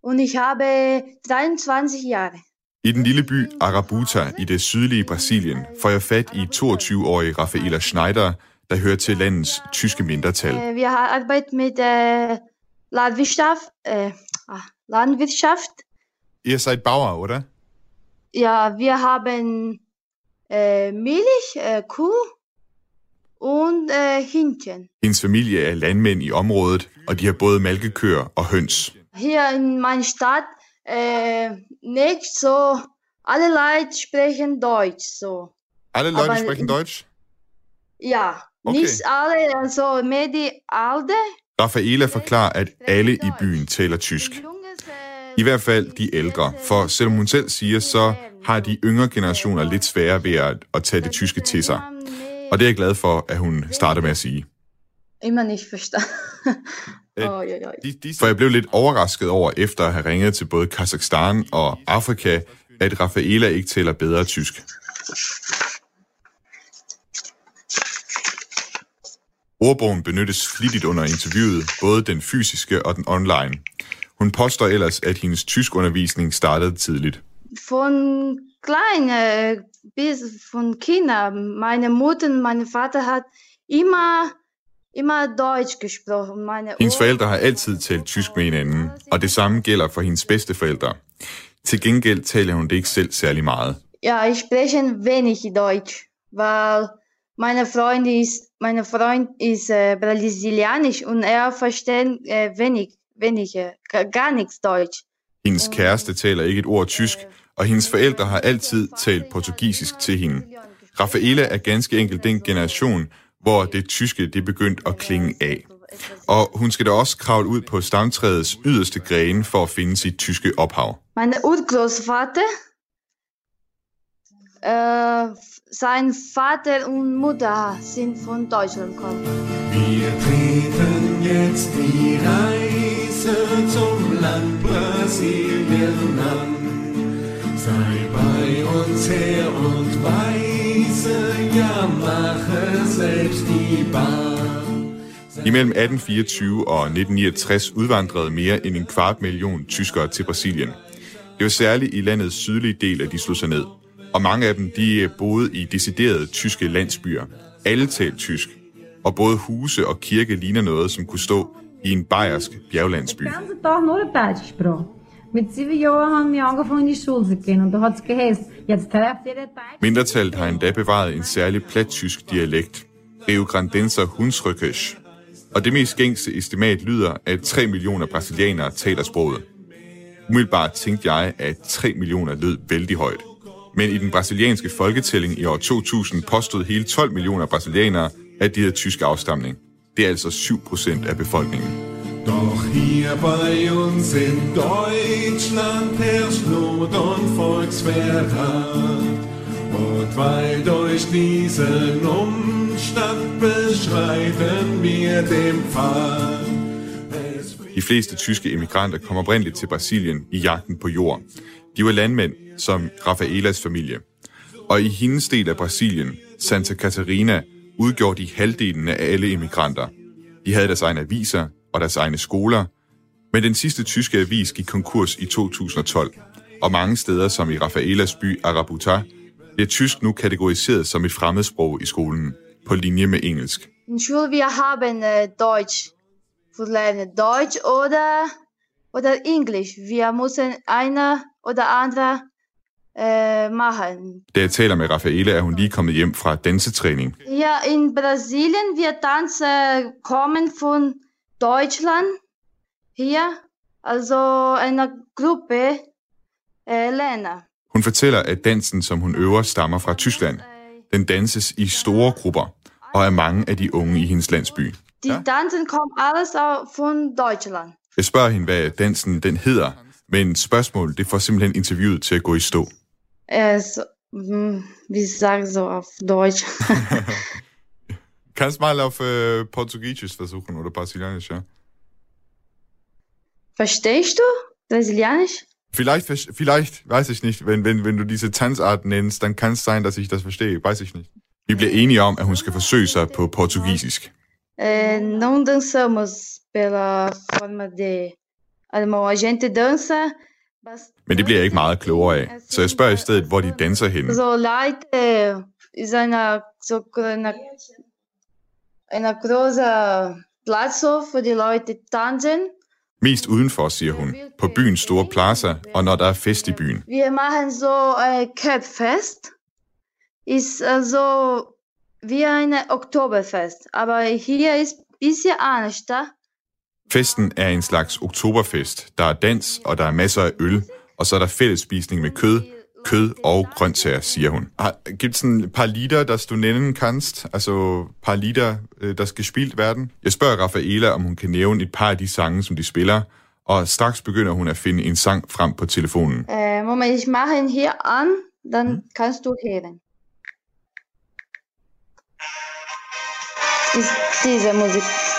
und ich habe 23 Jahre. I den lille by Arabuta i det sydlige Brasilien får jeg fat i 22-årige Rafaela Schneider, der hører til landets tyske mindretal. Äh, Wir haben Arbeit mit äh, Landwirtschaft, äh, ah, Landwirtschaft. Ihr seid Bauer, oder? Ja, wir haben äh, Milch, äh, Kuh und äh, Hähnchen. Hendes familie er landmænd i området, og de har både malkekøer og høns. Hier in meiner Stadt äh, nicht so. Alle Leute sprechen Deutsch so. Alle Leute Aber- sprechen Deutsch? Ja, Okay. nicht alle, also mehr die Alte. Rafaela forklarer, at alle i byen taler tysk. I hvert fald de ældre, for selvom hun selv siger, så har de yngre generationer lidt sværere ved at, at tage det tyske til sig. Og det er jeg glad for, at hun starter med at sige. Immer nicht ja, ja. For jeg blev lidt overrasket over, efter at have ringet til både Kazakhstan og Afrika, at Rafaela ikke taler bedre tysk. Ordbogen benyttes flittigt under interviewet, både den fysiske og den online. Hun påstår ellers, at hendes tyskundervisning startede tidligt. Von klein äh, bis von Kinder. Meine Mutter und mein Vater hat immer, immer Deutsch gesprochen. Meine Hendes forældre har altid talt tysk med hinanden, og det samme gælder for hendes bedsteforældre. Til gengæld taler hun det ikke selv særlig meget. Ja, ich spreche wenig Deutsch, weil meine Freund ist, meine Freund ist äh, brasilianisch und er versteht äh, wenig, wenig, äh, gar- nichts Deutsch. Hendes kæreste taler ikke et ord tysk, og hendes forældre har altid talt portugisisk til hende. Rafaela er ganske enkelt den generation, hvor det tyske det er begyndt at klinge af. Og hun skal da også kravle ud på stamtræets yderste grene for at finde sit tyske ophav. Mein Urgroßvater, äh, sein Vater und Mutter sind von Deutschland gekommen. Wir treten jetzt die Reise zum Land Brasilien an. Sei bei uns her und weise, ja, mache selbst die Bahn. Imellem 1824 og 1969 udvandrede mere end en kvart million tyskere til Brasilien. Det var særligt i landets sydlige del, at de slog sig ned. Og mange af dem de boede i deciderede tyske landsbyer. Alle talte tysk. Og både huse og kirke ligner noget, som kunne stå i en bayersk bjerglandsby. Mindretallet har endda bevaret en særlig plattysk dialekt, Rio Grandenser Hunsrückisch. Og det mest gængse estimat lyder, at 3 millioner brasilianere taler sproget. Umiddelbart tænkte jeg, at 3 millioner lød vældig højt. Men i den brasilianske folketælling i år 2000 påstod hele 12 millioner brasilianere, at de havde tysk afstamning. Det er altså 7 procent af befolkningen. Doch hier bei uns in Deutschland herrscht Not und Volksverrat. Und weil durch diesen Umstand beschreiten wir den Pfad. De fleste tyske emigranter kom oprindeligt til Brasilien i jagten på jord. De var landmænd, som Rafaelas familie. Og i hendes del af Brasilien, Santa Catarina, udgjorde de halvdelen af alle emigranter. De havde deres egne aviser og deres egne skoler, men den sidste tyske avis gik konkurs i 2012, og mange steder, som i Rafaelas by Arabuta, bliver tysk nu kategoriseret som et fremmedsprog i skolen, på linje med engelsk. In Schule wir haben äh, Deutsch für lernen Deutsch oder oder Englisch. Wir müssen eine oder andere äh, machen. Da jeg taler med Rafaela, er hun lige kommet hjem fra dansetræning. Ja, in Brasilien wir Tanze kommen von Deutschland hier, also eine Gruppe äh, Länder. Hun fortæller, at dansen, som hun øver, stammer fra Tyskland. Den danses i store grupper, og er mange af de unge i hendes landsby. Die Tanzen kommen alles au- von Deutschland. Jeg spørger hende, hvad dansen den hedder, men spørgsmål det får simpelthen interviewet til at gå i stå. Es, hm, wie sagen so auf Deutsch? Kannst mal auf äh, Portugiesisch versuchen oder Brasilianisch, ja? Verstehst du Brasilianisch? Vielleicht, vielleicht, weiß ich nicht, wenn, wenn, wenn du diese Tanzart nennst, dann kann es sein, dass ich das verstehe, weiß ich nicht. Vi bliver enige om, at hun skal forsøge sig på portugisisk. É, não dançamos pela forma de alemão. A gente dança Men det bliver jeg ikke meget klogere af. Så jeg spørger i stedet, hvor de danser henne. so Leute in einer so einer, einer großen Platz für die Leute tanzen. Mest udenfor, siger hun. På byens store plaza, og når der er fest i byen. Wir machen so ein Köpfest. Ist also wie ein Oktoberfest. Aber hier ist bisschen anders. Festen er en slags oktoberfest. Der er dans, og der er masser af øl, og så er der fællesspisning med kød, kød og grøntsager, siger hun. Gibt es ein paar Lieder, das du nennen kannst? Altså, par Lieder, øh, das gespielt werden? Jeg spørger Rafaela, om hun kan nævne et par af de sange, som de spiller, og straks begynder hun at finde en sang frem på telefonen. Äh, Moment, ich mache ihn hier an, dann kannst du hören. Ist diese Musik.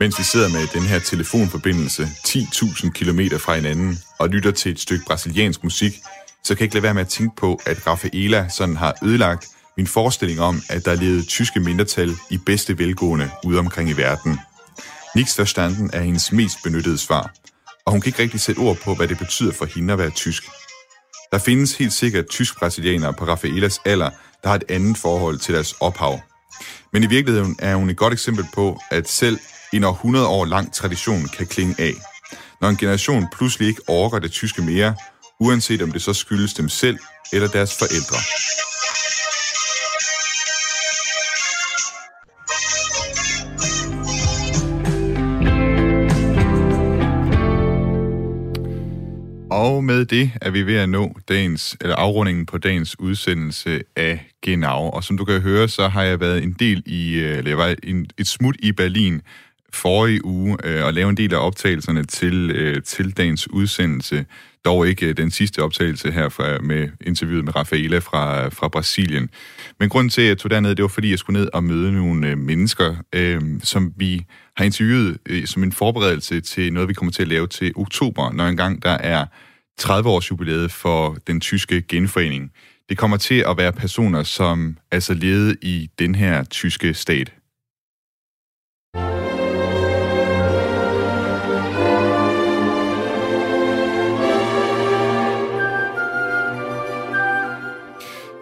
Mens vi sidder med den her telefonforbindelse 10.000 km fra hinanden og lytter til et stykke brasiliansk musik, så kan jeg ikke lade være med at tænke på, at Rafaela sådan har ødelagt min forestilling om, at der levede tyske mindretal i bedste velgående ude omkring i verden. Nix forstanden er hendes mest benyttede svar, og hun kan ikke rigtig sætte ord på, hvad det betyder for hende at være tysk. Der findes helt sikkert tysk-brasilianere på Rafaelas alder, der har et andet forhold til deres ophav. Men i virkeligheden er hun et godt eksempel på, at selv en år 100 år lang tradition kan klinge af. Når en generation pludselig ikke orker det tyske mere, uanset om det så skyldes dem selv eller deres forældre. Og med det er vi ved at nå dagens, eller afrundingen på dagens udsendelse af Genau. Og som du kan høre, så har jeg været en del i, øh, eller jeg var en, et smut i Berlin forrige uge øh, og lave en del af optagelserne til, øh, til dagens udsendelse. Dog ikke øh, den sidste optagelse her fra, med interviewet med Rafaela fra, fra Brasilien. Men grunden til, at jeg tog derned, det var fordi, jeg skulle ned og møde nogle øh, mennesker, øh, som vi har interviewet øh, som en forberedelse til noget, vi kommer til at lave til oktober, når engang der er 30 års jubilæet for den tyske genforening. Det kommer til at være personer, som altså levede i den her tyske stat.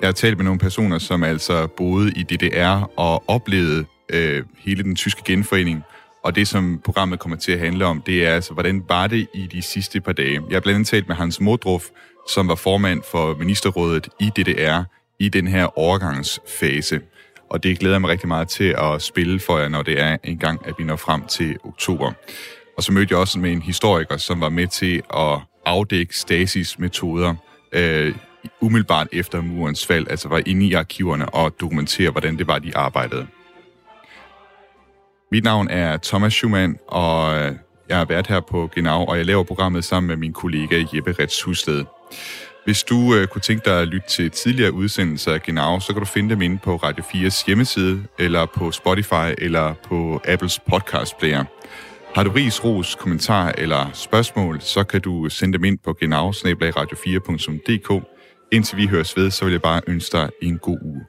Jeg har talt med nogle personer, som altså boede i DDR og oplevede øh, hele den tyske genforening. Og det, som programmet kommer til at handle om, det er altså, hvordan var det i de sidste par dage? Jeg har blandt andet talt med Hans Modruf, som var formand for ministerrådet i DDR i den her overgangsfase. Og det glæder jeg mig rigtig meget til at spille for jer, når det er en gang, at vi når frem til oktober. Og så mødte jeg også med en historiker, som var med til at afdække Stasis metoder øh, umiddelbart efter murens fald, altså var inde i arkiverne og dokumentere, hvordan det var, de arbejdede. Mit navn er Thomas Schumann, og øh, jeg har været her på Genau, og jeg laver programmet sammen med min kollega Jeppe Rets Husted. Hvis du øh, kunne tænke dig at lytte til tidligere udsendelser af Genau, så kan du finde dem inde på Radio 4's hjemmeside, eller på Spotify, eller på Apples podcast player. Har du ris, ros, kommentar eller spørgsmål, så kan du sende dem ind på genau radio4.dk. Indtil vi høres ved, så vil jeg bare ønske dig en god uge.